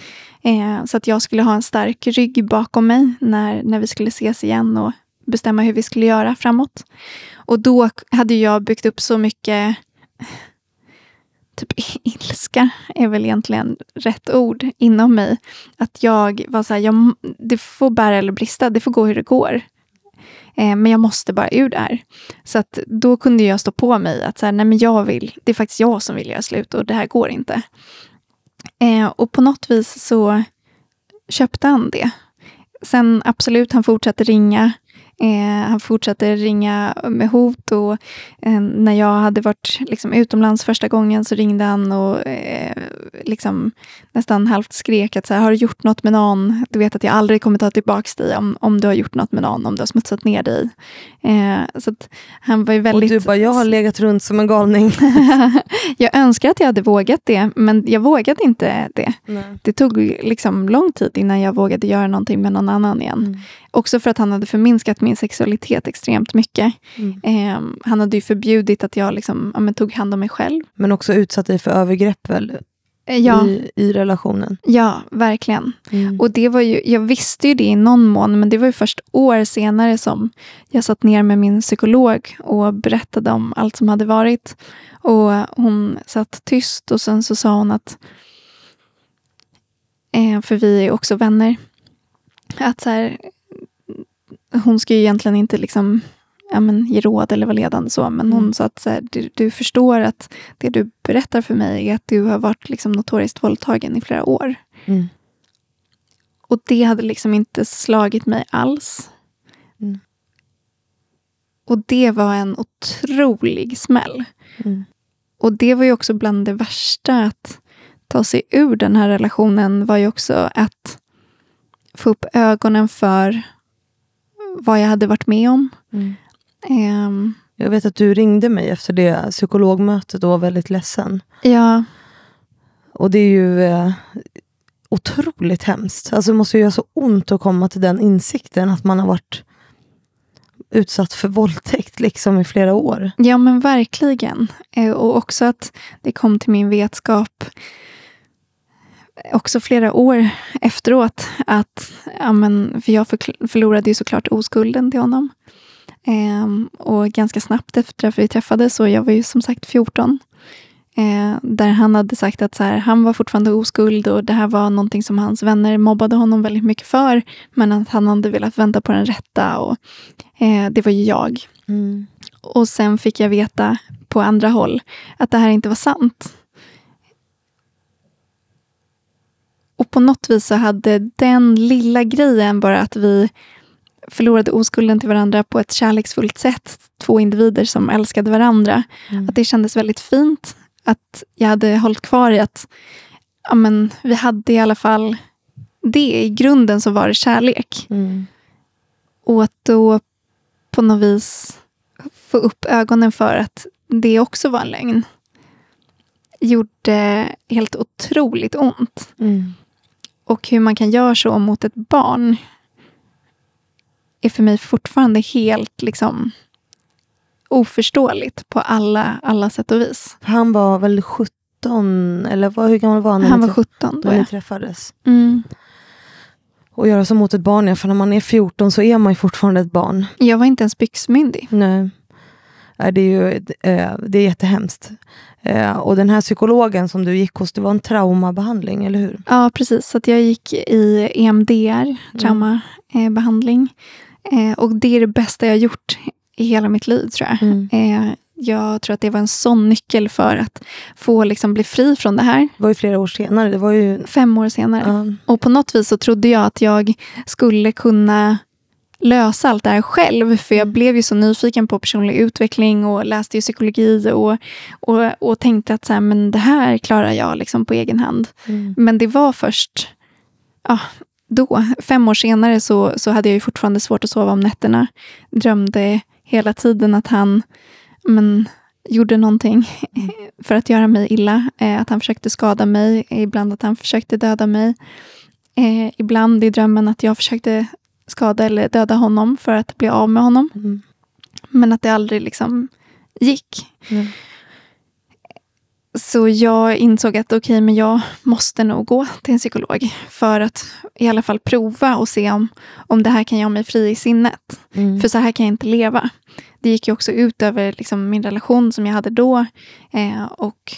Eh, så att jag skulle ha en stark rygg bakom mig när, när vi skulle ses igen och bestämma hur vi skulle göra framåt. Och då hade jag byggt upp så mycket typ ilska är väl egentligen rätt ord inom mig. Att jag var så här, jag, det får bära eller brista, det får gå hur det går. Eh, men jag måste bara ur det här. Så att då kunde jag stå på mig att så här, nej men jag vill, det är faktiskt jag som vill göra slut och det här går inte. Eh, och på något vis så köpte han det. Sen absolut, han fortsatte ringa. Eh, han fortsatte ringa med hot och eh, när jag hade varit liksom, utomlands första gången så ringde han och eh, liksom, nästan halvt skrek att så här, har du gjort något med någon? Du vet att jag aldrig kommer ta tillbaka dig om, om du har gjort något med någon, om du har smutsat ner dig. Eh, så han var ju väldigt... Och du bara, jag har legat runt som en galning. jag önskar att jag hade vågat det, men jag vågade inte det. Nej. Det tog liksom lång tid innan jag vågade göra någonting med någon annan igen. Mm. Också för att han hade förminskat min sexualitet extremt mycket. Mm. Eh, han hade ju förbjudit att jag liksom, ja, tog hand om mig själv. Men också utsatt dig för övergrepp väl? Eh, ja. I, i relationen. Ja, verkligen. Mm. Och det var ju, jag visste ju det i någon mån, men det var ju först år senare som jag satt ner med min psykolog och berättade om allt som hade varit. Och hon satt tyst och sen så sa hon att, eh, för vi är också vänner, att så här, hon ska ju egentligen inte liksom ja, men, ge råd eller vara ledande så, men mm. hon sa att så här, du, du, förstår att det du berättar för mig är att du har varit liksom, notoriskt våldtagen i flera år. Mm. Och det hade liksom inte slagit mig alls. Mm. Och det var en otrolig smäll. Mm. Och det var ju också bland det värsta att ta sig ur den här relationen var ju också att få upp ögonen för vad jag hade varit med om. Mm. Um, jag vet att du ringde mig efter det psykologmötet och var väldigt ledsen. Ja. Och det är ju eh, otroligt hemskt. Alltså det måste ju göra så ont att komma till den insikten att man har varit utsatt för våldtäkt liksom i flera år. Ja men verkligen. Eh, och också att det kom till min vetskap också flera år efteråt att, ja, men, för jag förlorade ju såklart oskulden till honom. Eh, och ganska snabbt efter att vi träffades, och jag var ju som sagt 14, eh, där han hade sagt att så här, han var fortfarande oskuld och det här var någonting som hans vänner mobbade honom väldigt mycket för, men att han hade velat vänta på den rätta och eh, det var ju jag. Mm. Och sen fick jag veta på andra håll att det här inte var sant. Och på något vis så hade den lilla grejen, bara att vi förlorade oskulden till varandra på ett kärleksfullt sätt, två individer som älskade varandra, mm. att det kändes väldigt fint. Att jag hade hållit kvar i att ja, men, vi hade i alla fall det. I grunden så var det kärlek. Mm. Och att då på något vis få upp ögonen för att det också var en lögn gjorde helt otroligt ont. Mm. Och hur man kan göra så mot ett barn är för mig fortfarande helt liksom oförståeligt på alla, alla sätt och vis. Han var väl 17, eller vad, hur gammal var han? Han var 17 då, när ni träffades. Mm. Och göra så mot ett barn, ja, för när man är 14 så är man ju fortfarande ett barn. Jag var inte ens byxmyndig. Nej. Det är ju eh, det är jättehemskt. Eh, och den här psykologen som du gick hos, det var en traumabehandling, eller hur? Ja, precis. Så jag gick i EMDR, traumabehandling. Mm. Och det är det bästa jag gjort i hela mitt liv, tror jag. Mm. Jag tror att det var en sån nyckel för att få liksom bli fri från det här. Det var ju flera år senare. Det var ju... Fem år senare. Mm. Och på något vis så trodde jag att jag skulle kunna lösa allt det här själv. För jag mm. blev ju så nyfiken på personlig utveckling och läste ju psykologi och, och, och tänkte att så här, men det här klarar jag liksom på egen hand. Mm. Men det var först ja, då, fem år senare, så, så hade jag ju fortfarande svårt att sova om nätterna. Drömde hela tiden att han men, gjorde någonting för att göra mig illa. Eh, att han försökte skada mig, ibland att han försökte döda mig. Eh, ibland i drömmen att jag försökte skada eller döda honom för att bli av med honom. Mm. Men att det aldrig liksom gick. Mm. Så jag insåg att okej, okay, men jag måste nog gå till en psykolog för att i alla fall prova och se om, om det här kan göra mig fri i sinnet. Mm. För så här kan jag inte leva. Det gick ju också ut över liksom, min relation som jag hade då. Eh, och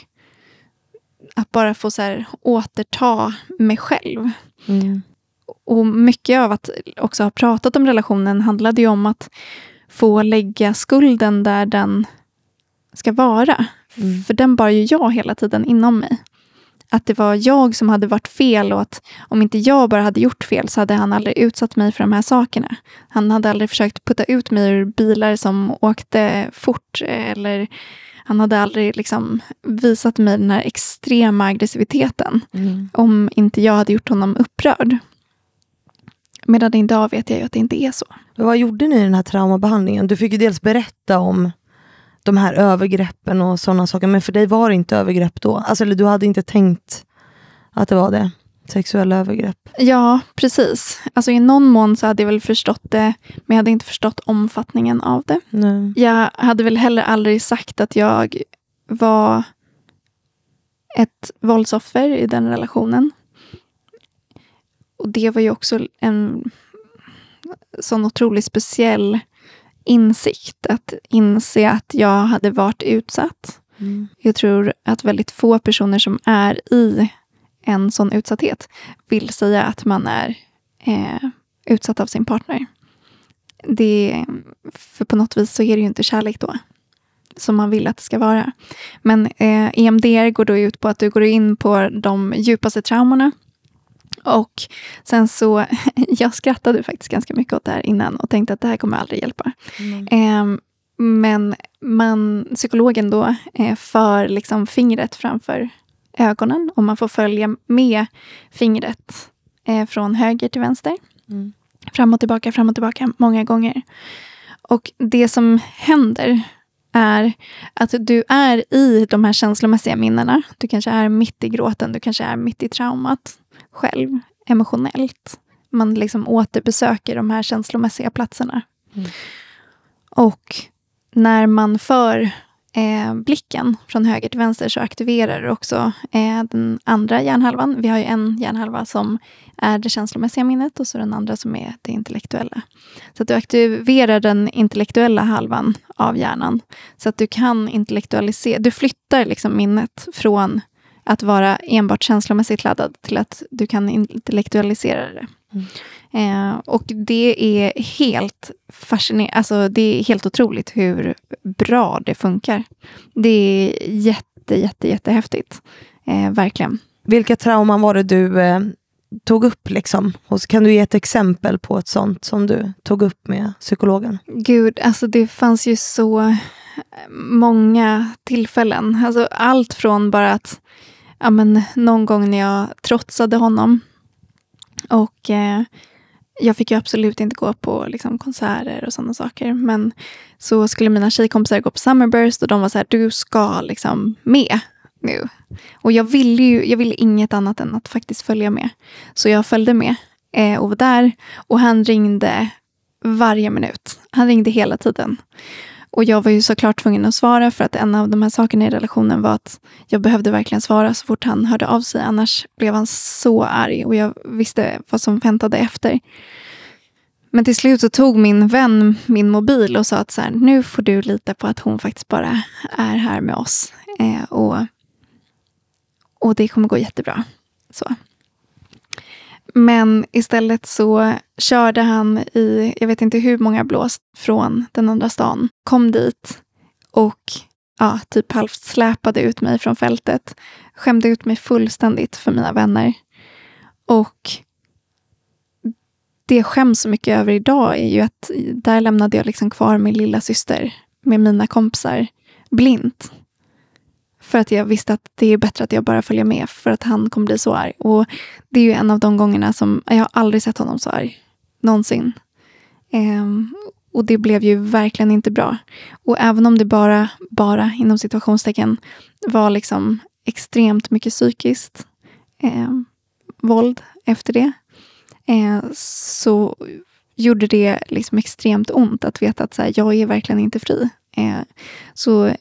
att bara få så här, återta mig själv. Mm. Och mycket av att också ha pratat om relationen handlade ju om att få lägga skulden där den ska vara. Mm. För den bar ju jag hela tiden inom mig. att det var jag som hade varit fel och att om inte jag bara hade gjort fel så hade han aldrig utsatt mig för de här sakerna. Han hade aldrig försökt putta ut mig ur bilar som åkte fort eller han hade aldrig liksom visat mig den här extrema aggressiviteten mm. om inte jag hade gjort honom upprörd. Medan idag vet jag ju att det inte är så. Men vad gjorde ni i den här traumabehandlingen? Du fick ju dels berätta om de här övergreppen och sådana saker. Men för dig var det inte övergrepp då? Alltså, eller du hade inte tänkt att det var det? Sexuella övergrepp? Ja, precis. Alltså i någon mån så hade jag väl förstått det, men jag hade inte förstått omfattningen av det. Nej. Jag hade väl heller aldrig sagt att jag var ett våldsoffer i den relationen. Och det var ju också en sån otroligt speciell insikt. Att inse att jag hade varit utsatt. Mm. Jag tror att väldigt få personer som är i en sån utsatthet vill säga att man är eh, utsatt av sin partner. Det, för på något vis så är det ju inte kärlek då. Som man vill att det ska vara. Men eh, EMDR går då ut på att du går in på de djupaste traumorna och sen så, jag skrattade faktiskt ganska mycket åt det här innan och tänkte att det här kommer aldrig hjälpa. Mm. Eh, men man, psykologen då eh, för liksom fingret framför ögonen och man får följa med fingret eh, från höger till vänster. Mm. Fram och tillbaka, fram och tillbaka många gånger. Och det som händer är att du är i de här känslomässiga minnena. Du kanske är mitt i gråten, du kanske är mitt i traumat själv emotionellt. Man liksom återbesöker de här känslomässiga platserna. Mm. Och när man för eh, blicken från höger till vänster så aktiverar också eh, den andra hjärnhalvan. Vi har ju en hjärnhalva som är det känslomässiga minnet och så den andra som är det intellektuella. Så att du aktiverar den intellektuella halvan av hjärnan. Så att du kan intellektualisera, du flyttar liksom minnet från att vara enbart känslomässigt laddad till att du kan intellektualisera det. Mm. Eh, och det är helt fascinerande, alltså det är helt otroligt hur bra det funkar. Det är jätte, jätte, jättehäftigt. Eh, verkligen. Vilka trauman var det du eh, tog upp? Liksom? Och kan du ge ett exempel på ett sånt som du tog upp med psykologen? Gud, alltså det fanns ju så många tillfällen. Alltså allt från bara att ja, men, någon gång när jag trotsade honom. Och eh, jag fick ju absolut inte gå på liksom, konserter och sådana saker. Men så skulle mina tjejkompisar gå på Summerburst och de var så här, du ska liksom med nu. Och jag ville ju jag ville inget annat än att faktiskt följa med. Så jag följde med eh, och var där. Och han ringde varje minut. Han ringde hela tiden. Och jag var ju såklart tvungen att svara för att en av de här sakerna i relationen var att jag behövde verkligen svara så fort han hörde av sig. Annars blev han så arg och jag visste vad som väntade efter. Men till slut så tog min vän min mobil och sa att så här, nu får du lita på att hon faktiskt bara är här med oss. Eh, och, och det kommer gå jättebra. Så. Men istället så körde han i, jag vet inte hur många blås från den andra stan. Kom dit och ja, typ halvt släpade ut mig från fältet. Skämde ut mig fullständigt för mina vänner. Och det jag skäms så mycket över idag är ju att där lämnade jag liksom kvar min lilla syster med mina kompisar blint. För att jag visste att det är bättre att jag bara följer med för att han kommer bli så arg. Och det är ju en av de gångerna som jag har aldrig sett honom så arg. Någonsin. Um, och det blev ju verkligen inte bra. Och även om det bara, bara inom situationstecken var liksom extremt mycket psykiskt eh, våld efter det. Eh, så gjorde det liksom extremt ont att veta att så här, jag är verkligen inte fri. Eh, så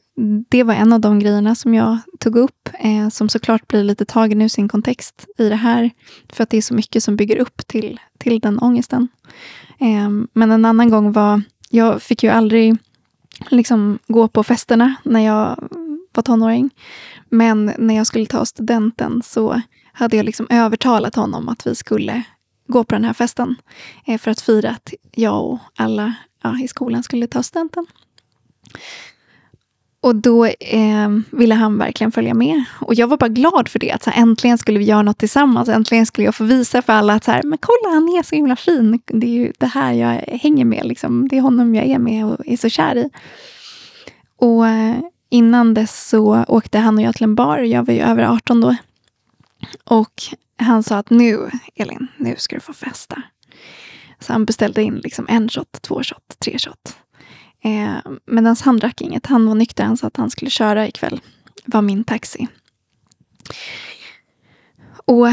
det var en av de grejerna som jag tog upp, eh, som såklart blir lite tagen ur sin kontext i det här. För att det är så mycket som bygger upp till, till den ångesten. Eh, men en annan gång var, jag fick ju aldrig liksom gå på festerna när jag var tonåring. Men när jag skulle ta studenten så hade jag liksom övertalat honom att vi skulle gå på den här festen. För att fira att jag och alla ja, i skolan skulle ta studenten. Och då eh, ville han verkligen följa med. Och jag var bara glad för det. Att så här, äntligen skulle vi göra något tillsammans. Äntligen skulle jag få visa för alla att så här, men kolla, han är så himla fin. Det är ju det här jag hänger med. Liksom. Det är honom jag är med och är så kär i. Och eh, innan dess så åkte han och jag till en bar. Jag var ju över 18 då. Och han sa att nu, Elin, nu ska du få festa. Så han beställde in liksom en shot, två shot, tre shot. Eh, Medan han drack inget. Han var nykter. Han sa att han skulle köra ikväll. var min taxi. Och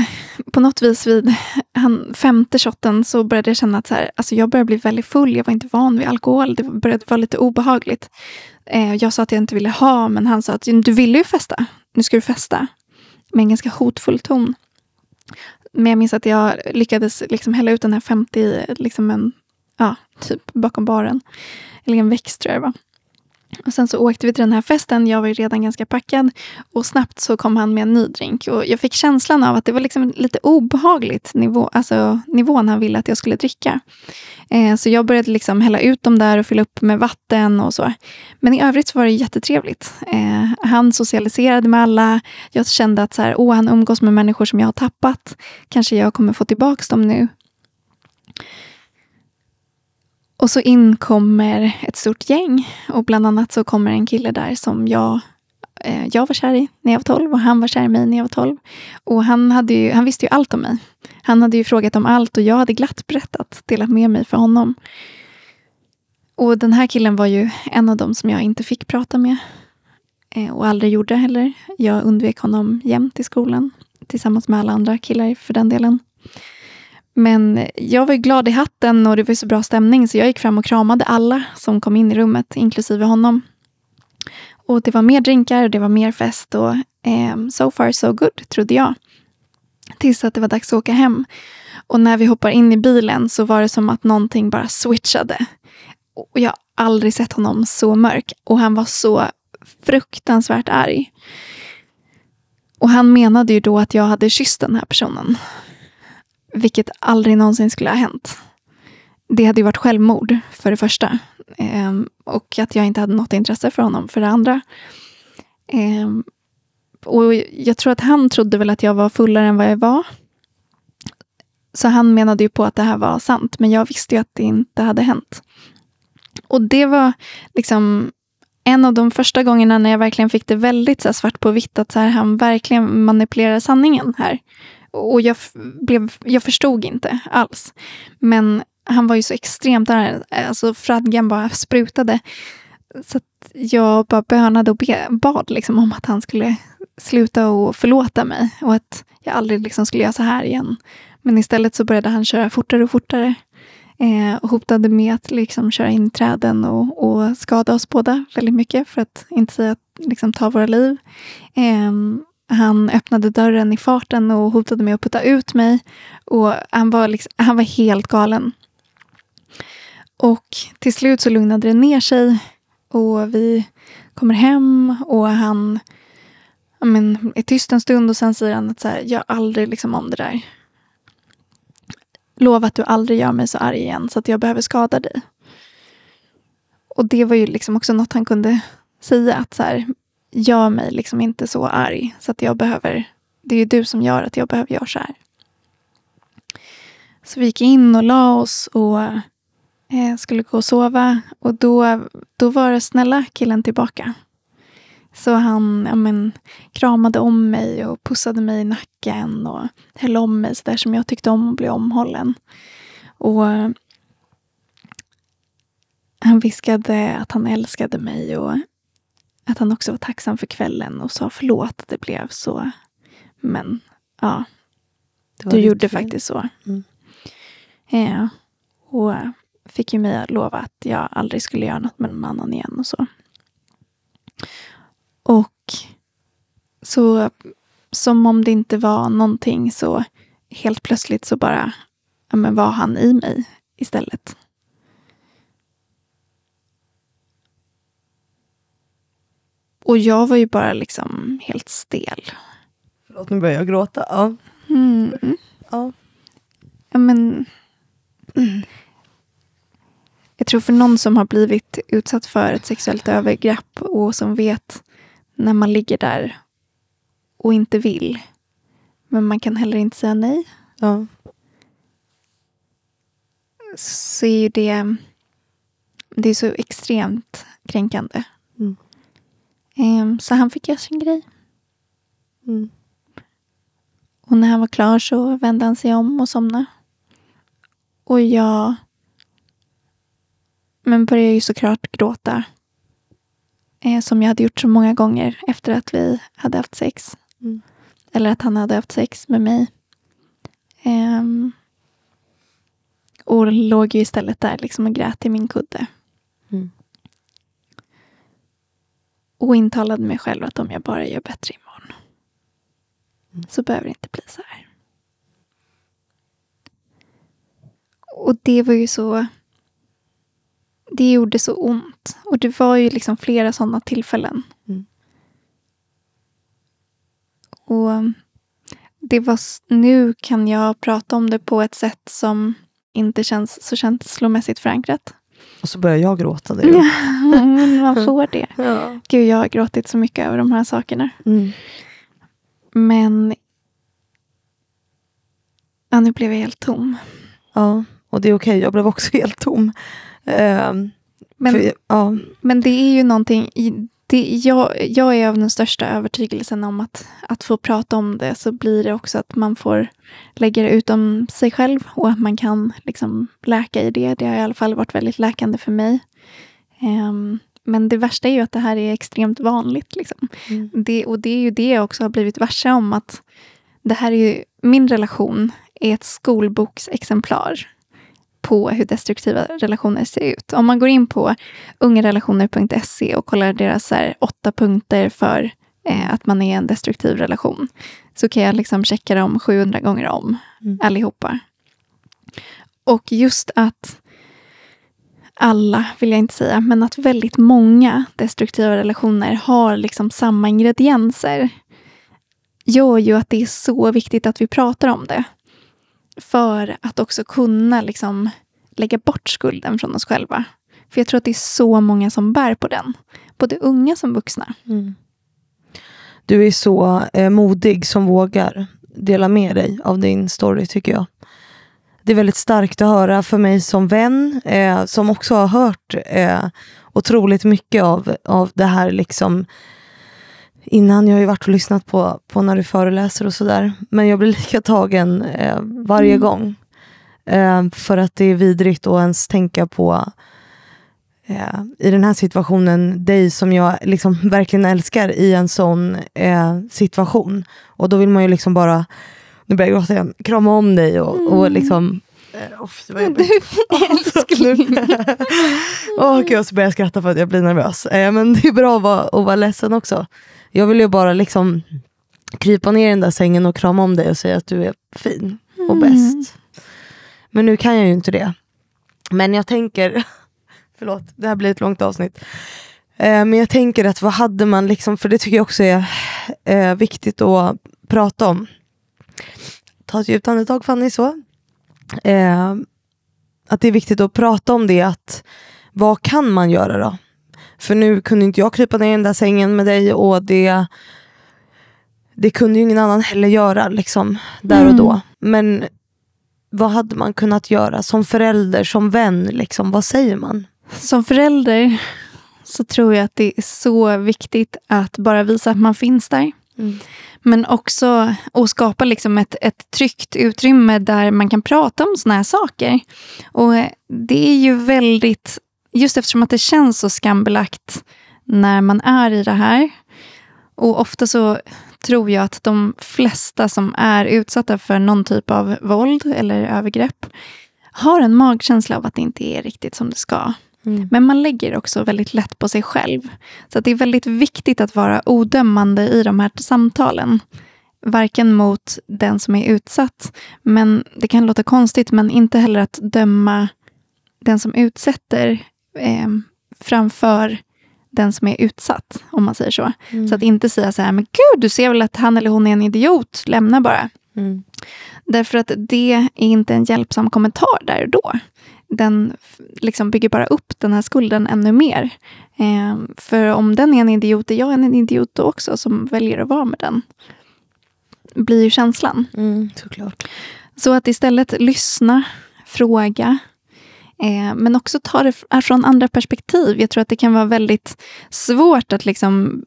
på något vis vid han, femte shotten så började jag känna att så här, alltså jag började bli väldigt full. Jag var inte van vid alkohol. Det började vara lite obehagligt. Eh, jag sa att jag inte ville ha, men han sa att du ville ju festa. Nu ska du festa. Med en ganska hotfull ton. Men jag minns att jag lyckades liksom hälla ut den här 50 liksom en, ja, typ bakom baren. Eller en växt tror jag det var. Och sen så åkte vi till den här festen. Jag var ju redan ganska packad. Och snabbt så kom han med en ny drink. Och jag fick känslan av att det var liksom lite obehagligt nivå, alltså nivån han ville att jag skulle dricka. Eh, så jag började liksom hälla ut dem där och fylla upp med vatten och så. Men i övrigt så var det jättetrevligt. Eh, han socialiserade med alla. Jag kände att så här, åh, han umgås med människor som jag har tappat. Kanske jag kommer få tillbaka dem nu. Och så in kommer ett stort gäng. Och bland annat så kommer en kille där som jag, eh, jag var kär i när jag var 12 och han var kär i mig när jag var 12. Och han, hade ju, han visste ju allt om mig. Han hade ju frågat om allt och jag hade glatt berättat, delat med mig för honom. Och den här killen var ju en av dem som jag inte fick prata med. Eh, och aldrig gjorde heller. Jag undvek honom jämt i skolan. Tillsammans med alla andra killar för den delen. Men jag var glad i hatten och det var så bra stämning så jag gick fram och kramade alla som kom in i rummet, inklusive honom. Och det var mer drinkar och det var mer fest och eh, so far so good, trodde jag. Tills att det var dags att åka hem. Och när vi hoppar in i bilen så var det som att någonting bara switchade. Och jag har aldrig sett honom så mörk och han var så fruktansvärt arg. Och han menade ju då att jag hade kysst den här personen. Vilket aldrig någonsin skulle ha hänt. Det hade ju varit självmord, för det första. Ehm, och att jag inte hade något intresse för honom, för det andra. Ehm, och jag tror att han trodde väl att jag var fullare än vad jag var. Så han menade ju på att det här var sant, men jag visste ju att det inte hade hänt. Och det var liksom en av de första gångerna när jag verkligen fick det väldigt så svart på vitt, att så här, han verkligen manipulerar sanningen här. Och jag, blev, jag förstod inte alls. Men han var ju så extremt arg, Alltså fradgan bara sprutade. Så jag bara bönade och be, bad liksom om att han skulle sluta och förlåta mig. Och att jag aldrig liksom skulle göra så här igen. Men istället så började han köra fortare och fortare. Eh, och hotade med att liksom köra in i träden och, och skada oss båda väldigt mycket. För att inte säga att liksom, ta våra liv. Eh, han öppnade dörren i farten och hotade med att putta ut mig. Och han var, liksom, han var helt galen. Och till slut så lugnade det ner sig. Och vi kommer hem och han men, är tyst en stund och sen säger han att så här, jag aldrig liksom om det där. Lova att du aldrig gör mig så arg igen så att jag behöver skada dig. Och det var ju liksom också något han kunde säga. att så här, gör mig liksom inte så arg så att jag behöver, det är ju du som gör att jag behöver göra så här. Så vi gick in och la oss och eh, skulle gå och sova och då, då var det snälla killen tillbaka. Så han ja, men, kramade om mig och pussade mig i nacken och höll om mig så där som jag tyckte om att bli omhållen. Och eh, han viskade att han älskade mig och att han också var tacksam för kvällen och sa förlåt att det blev så. Men ja, du gjorde fel. faktiskt så. Mm. Ja, och fick ju mig att lova att jag aldrig skulle göra något med någon annan igen och så. Och så som om det inte var någonting så helt plötsligt så bara ja, men var han i mig istället. Och jag var ju bara liksom helt stel. Förlåt, nu börjar jag gråta. Ja. Mm. Ja. ja men... Mm. jag tror för någon som har blivit utsatt för ett sexuellt övergrepp och som vet när man ligger där och inte vill. Men man kan heller inte säga nej. Ja. Så är ju det, det är så extremt kränkande. Mm. Ehm, Så han fick göra sin grej. Mm. Och när han var klar så vände han sig om och somnade. Och jag men började ju såklart gråta. Eh, som jag hade gjort så många gånger efter att vi hade haft sex. Mm. Eller att han hade haft sex med mig. Ehm, och låg ju istället där liksom och grät i min kudde. Mm. Och intalade mig själv att om jag bara gör bättre imorgon Mm. så behöver det inte bli så här. Och det var ju så... Det gjorde så ont. Och det var ju liksom flera sådana tillfällen. Mm. Och det var, nu kan jag prata om det på ett sätt som inte känns så känslomässigt förankrat. Och så börjar jag gråta. Det. Men man får det. Ja. Gud, jag har gråtit så mycket över de här sakerna. Mm. Men ja, nu blev jag helt tom. ja, och det är okej. Jag blev också helt tom. Ehm, Men, för, ja. men det är ju någonting, i, det, jag, jag är av den största övertygelsen om att, att få prata om det så blir det också att man får lägga det utom sig själv och att man kan liksom läka i det. Det har i alla fall varit väldigt läkande för mig. Ehm, men det värsta är ju att det här är extremt vanligt. Liksom. Mm. Det, och det är ju det jag också har blivit varse om att det här är ju, min relation är ett skolboksexemplar på hur destruktiva relationer ser ut. Om man går in på ungerelationer.se och kollar deras här, åtta punkter för eh, att man är en destruktiv relation så kan jag liksom checka dem 700 gånger om, Mm. allihopa. Och just att alla, vill jag inte säga, men att väldigt många destruktiva relationer har liksom samma ingredienser gör ju att det är så viktigt att vi pratar om det. För att också kunna liksom lägga bort skulden från oss själva. För jag tror att det är så många som bär på den. Både unga som vuxna. Mm. Du är så eh, modig som vågar dela med dig av din story tycker jag. Det är väldigt starkt att höra för mig som vän, eh, som också har hört eh, otroligt mycket av, av det här liksom innan. Jag har ju varit och lyssnat på, på när du föreläser och sådär. Men jag blir lika tagen eh, varje Mm. gång. Eh, för att det är vidrigt att ens tänka på eh, i den här situationen dig som jag liksom verkligen älskar i en sån eh, situation. Och då vill man ju liksom bara, nu börjar jag gråta igen, krama om dig och, och Mm. liksom eh, oh, det var jobbigt. Älskling. Åh gud, så börjar jag skratta för att jag blir nervös. Eh, men det är bra att vara, att vara ledsen också. Jag vill ju bara liksom krypa ner i den där sängen och krama om dig och säga att du är fin och Mm. bäst. Men nu kan jag ju inte det. Men jag tänker, förlåt, det här blir ett långt avsnitt. Eh, men jag tänker att vad hade man liksom, för det tycker jag också är eh, viktigt att prata om. Ta ett djupt andetag Fanny, så. Eh, att det är viktigt att prata om det, att vad kan man göra då? För nu kunde inte jag krypa ner i den där sängen med dig och det det kunde ju ingen annan heller göra liksom, där och Mm. då. Men vad hade man kunnat göra som förälder, som vän? Liksom, vad säger man? Som förälder så tror jag att det är så viktigt att bara visa att man finns där. Men också att skapa liksom ett, ett tryggt utrymme där man kan prata om såna här saker. Och det är ju väldigt, just eftersom att det känns så skambelagt när man är i det här. Och ofta så tror jag att de flesta som är utsatta för någon typ av våld eller övergrepp har en magkänsla av att det inte är riktigt som det ska. Mm. Men man lägger också väldigt lätt på sig själv. Så att det är väldigt viktigt att vara odömande i de här samtalen. Varken mot den som är utsatt, men det kan låta konstigt, men inte heller att döma den som utsätter eh, framför den som är utsatt, om man säger så. Mm. Så att inte säga så här, men gud, du ser väl att han eller hon är en idiot, lämna bara. Mm. Därför att det är inte en hjälpsam kommentar där och då. den liksom bygger bara upp den här skulden ännu mer. Eh, för om den är en idiot, är jag en idiot då också som väljer att vara med den. Blir ju känslan. Mm, såklart. Så att istället lyssna, fråga, eh, men också ta det eh, från andra perspektiv. Jag tror att det kan vara väldigt svårt att liksom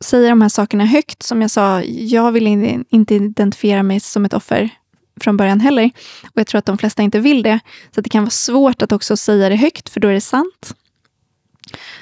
säga de här sakerna högt. Som jag sa, jag vill inte identifiera mig som ett offer från början heller. Och jag tror att de flesta inte vill det. Så det kan vara svårt att också säga det högt, för då är det sant.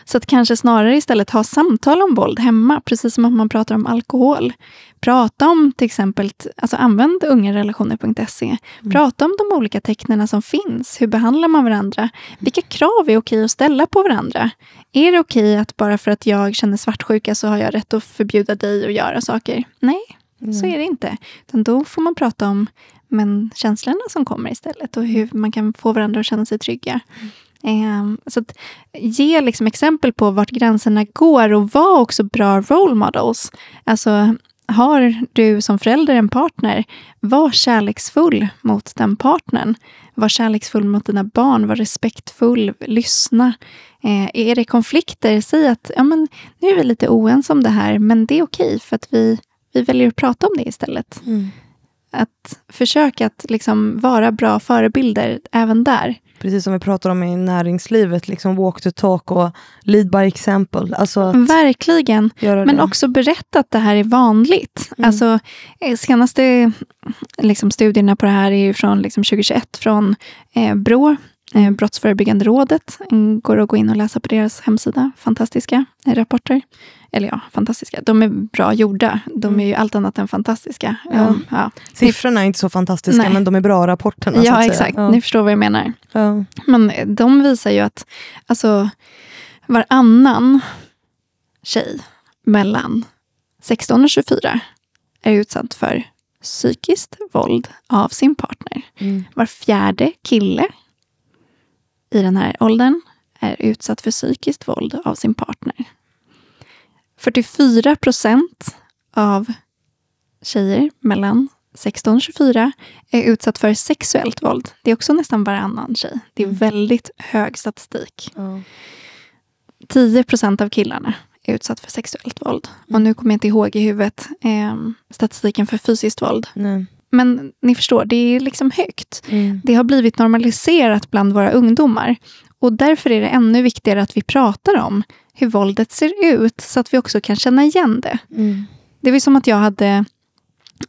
Så att kanske snarare istället ha samtal om våld hemma, precis som att man pratar om alkohol. Prata om till exempel, alltså använd ungarelationer.se. Mm. Prata om de olika tecknen som finns. Hur behandlar man varandra? Vilka krav är okej att ställa på varandra? Är det okej att bara för att jag känner svartsjuka så har jag rätt att förbjuda dig att göra saker? Nej, mm. så är det inte. Utan då får man prata om men känslorna som kommer istället och hur man kan få varandra att känna sig trygga. Um, så att ge liksom exempel på vart gränserna går och var också bra role models. Alltså, har du som förälder en partner, var kärleksfull mot den partnern. Var kärleksfull mot dina barn, var respektfull, lyssna. Eh, är det konflikter, säg att ja, men, nu är vi lite oense om det här, men det är okej för att vi, vi väljer att prata om det istället. Mm. Att försöka att liksom vara bra förebilder även där precis som vi pratar om i näringslivet, liksom walk the talk och lead by example. Alltså Verkligen, men det. också berätta att det här är vanligt. Mm. Alltså, eh, senaste liksom, studierna på det här är från liksom, 2021 från eh, Brå, eh, Brottsförebyggande rådet. Går att gå in och läsa på deras hemsida. Fantastiska eh, rapporter. Eller ja, fantastiska. De är bra gjorda. De är mm. ju allt annat än fantastiska. Ja. Ja. Siffrorna är inte så fantastiska, Nej. men de är bra rapporterna. Ja, exakt. Ja. Ni förstår vad jag menar. Ja. Men de visar ju att alltså, varannan tjej mellan 16 och 24 är utsatt för psykiskt våld av sin partner. Mm. Var fjärde kille i den här åldern är utsatt för psykiskt våld av sin partner. 44 procent av tjejer mellan 16 och 24 är utsatt för sexuellt våld. Det är också nästan varannan tjej. Det är mm. väldigt hög statistik. Mm. 10 procent av killarna är utsatt för sexuellt våld. Och mm. nu kommer jag inte ihåg i huvudet eh, statistiken för fysiskt våld. Nej. Men ni förstår, det är liksom högt. Mm. Det har blivit normaliserat bland våra ungdomar. Och därför är det ännu viktigare att vi pratar om hur våldet ser ut, så att vi också kan känna igen det. Mm. Det var som att jag hade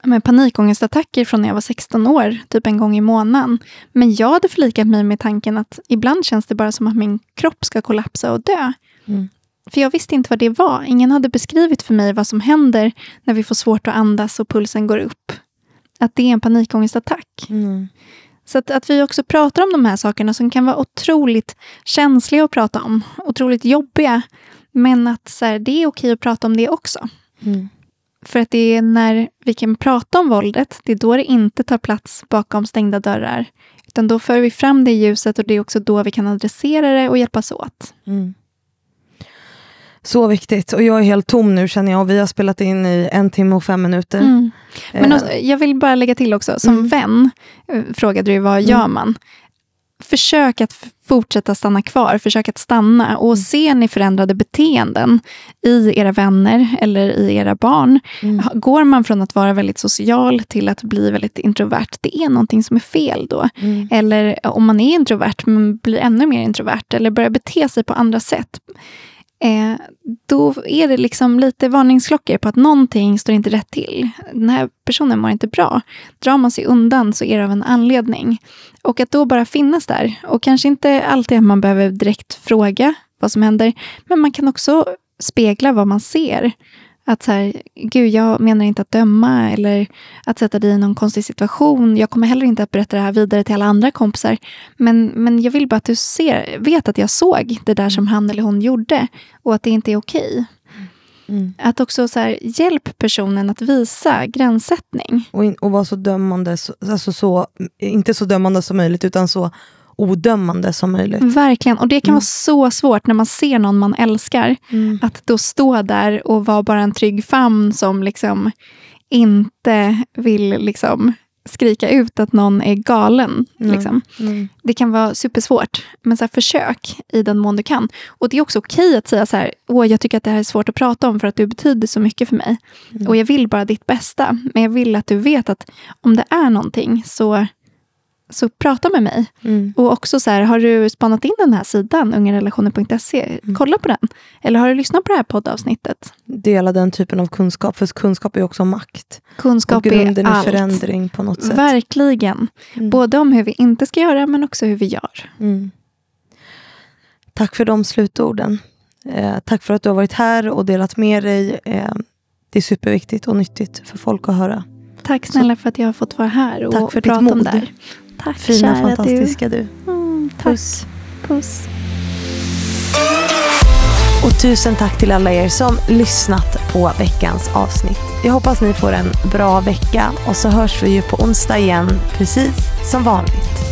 med panikångestattacker från när jag var 16 år, typ en gång i månaden. Men jag hade förlikat mig med tanken att ibland känns det bara som att min kropp ska kollapsa och dö. Mm. För jag visste inte vad det var. Ingen hade beskrivit för mig vad som händer när vi får svårt att andas och pulsen går upp. Att det är en panikångestattack. Mm. Så att, att vi också pratar om de här sakerna som kan vara otroligt känsliga att prata om. Otroligt jobbiga. Men att så här, det är okej att prata om det också. Mm. För att det är när vi kan prata om våldet, det är då det inte tar plats bakom stängda dörrar. Utan då för vi fram det i ljuset och det är också då vi kan adressera det och hjälpas åt. Mm. Så viktigt. Och jag är helt tom nu känner jag. Och vi har spelat in i en timme och fem minuter. Mm. Men också, jag vill bara lägga till också, som mm. vän eh, frågade du vad mm. gör man? Försök att fortsätta stanna kvar, försök att stanna och mm. ser ni förändrade beteenden i era vänner eller i era barn. Mm. Går man från att vara väldigt social till att bli väldigt introvert, det är någonting som är fel då. Mm. Eller om man är introvert men blir ännu mer introvert eller börjar bete sig på andra sätt eh, då är det liksom lite varningsklockor på att någonting står inte rätt till. Den här personen mår inte bra. Drar man sig undan så är det av en anledning. Och att då bara finnas där. Och kanske inte alltid att man behöver direkt fråga vad som händer, men man kan också spegla vad man ser. Att så här, gud, jag menar inte att döma eller att sätta dig i någon konstig situation. Jag kommer heller inte att berätta det här vidare till alla andra kompisar. Men, men jag vill bara att du ser, vet att jag såg det där som han eller hon gjorde och att det inte är okej. Mm. Att också så här, hjälp personen att visa gränssättning. Och, in, och vara så dömande, så, alltså så, inte så dömande som möjligt, utan så odömande som möjligt. Verkligen, och det kan mm. vara så svårt när man ser någon man älskar. Mm. Att då stå där och vara bara en trygg famn som liksom inte vill liksom skrika ut att någon är galen. Mm. Liksom. Mm. Det kan vara supersvårt, men så här, försök i den mån du kan. Och det är också okej att säga så här, åh, jag tycker att det här är svårt att prata om för att du betyder så mycket för mig. Mm. Och jag vill bara ditt bästa. Men jag vill att du vet att om det är någonting så, så prata med mig. Mm. Och också så här, har du spanat in den här sidan, ungarelationer.se? Mm. Kolla på den. Eller har du lyssnat på det här poddavsnittet? Dela den typen av kunskap, för kunskap är också makt. Och Kunskap grunden är är allt. förändring på något sätt. Verkligen. Mm. Både om hur vi inte ska göra, men också hur vi gör. Mm. Tack för de slutorden. Eh, tack för att du har varit här och delat med dig. Eh, det är superviktigt och nyttigt för folk att höra. Tack snälla för att jag har fått vara här och Tack för ditt prata om mod. det här. Tack Fina, kära fantastiska du. du. Mm, tack. Puss. Puss. Och tusen tack till alla er som lyssnat på veckans avsnitt. Jag hoppas ni får en bra vecka och så hörs vi ju på onsdag igen, precis som vanligt.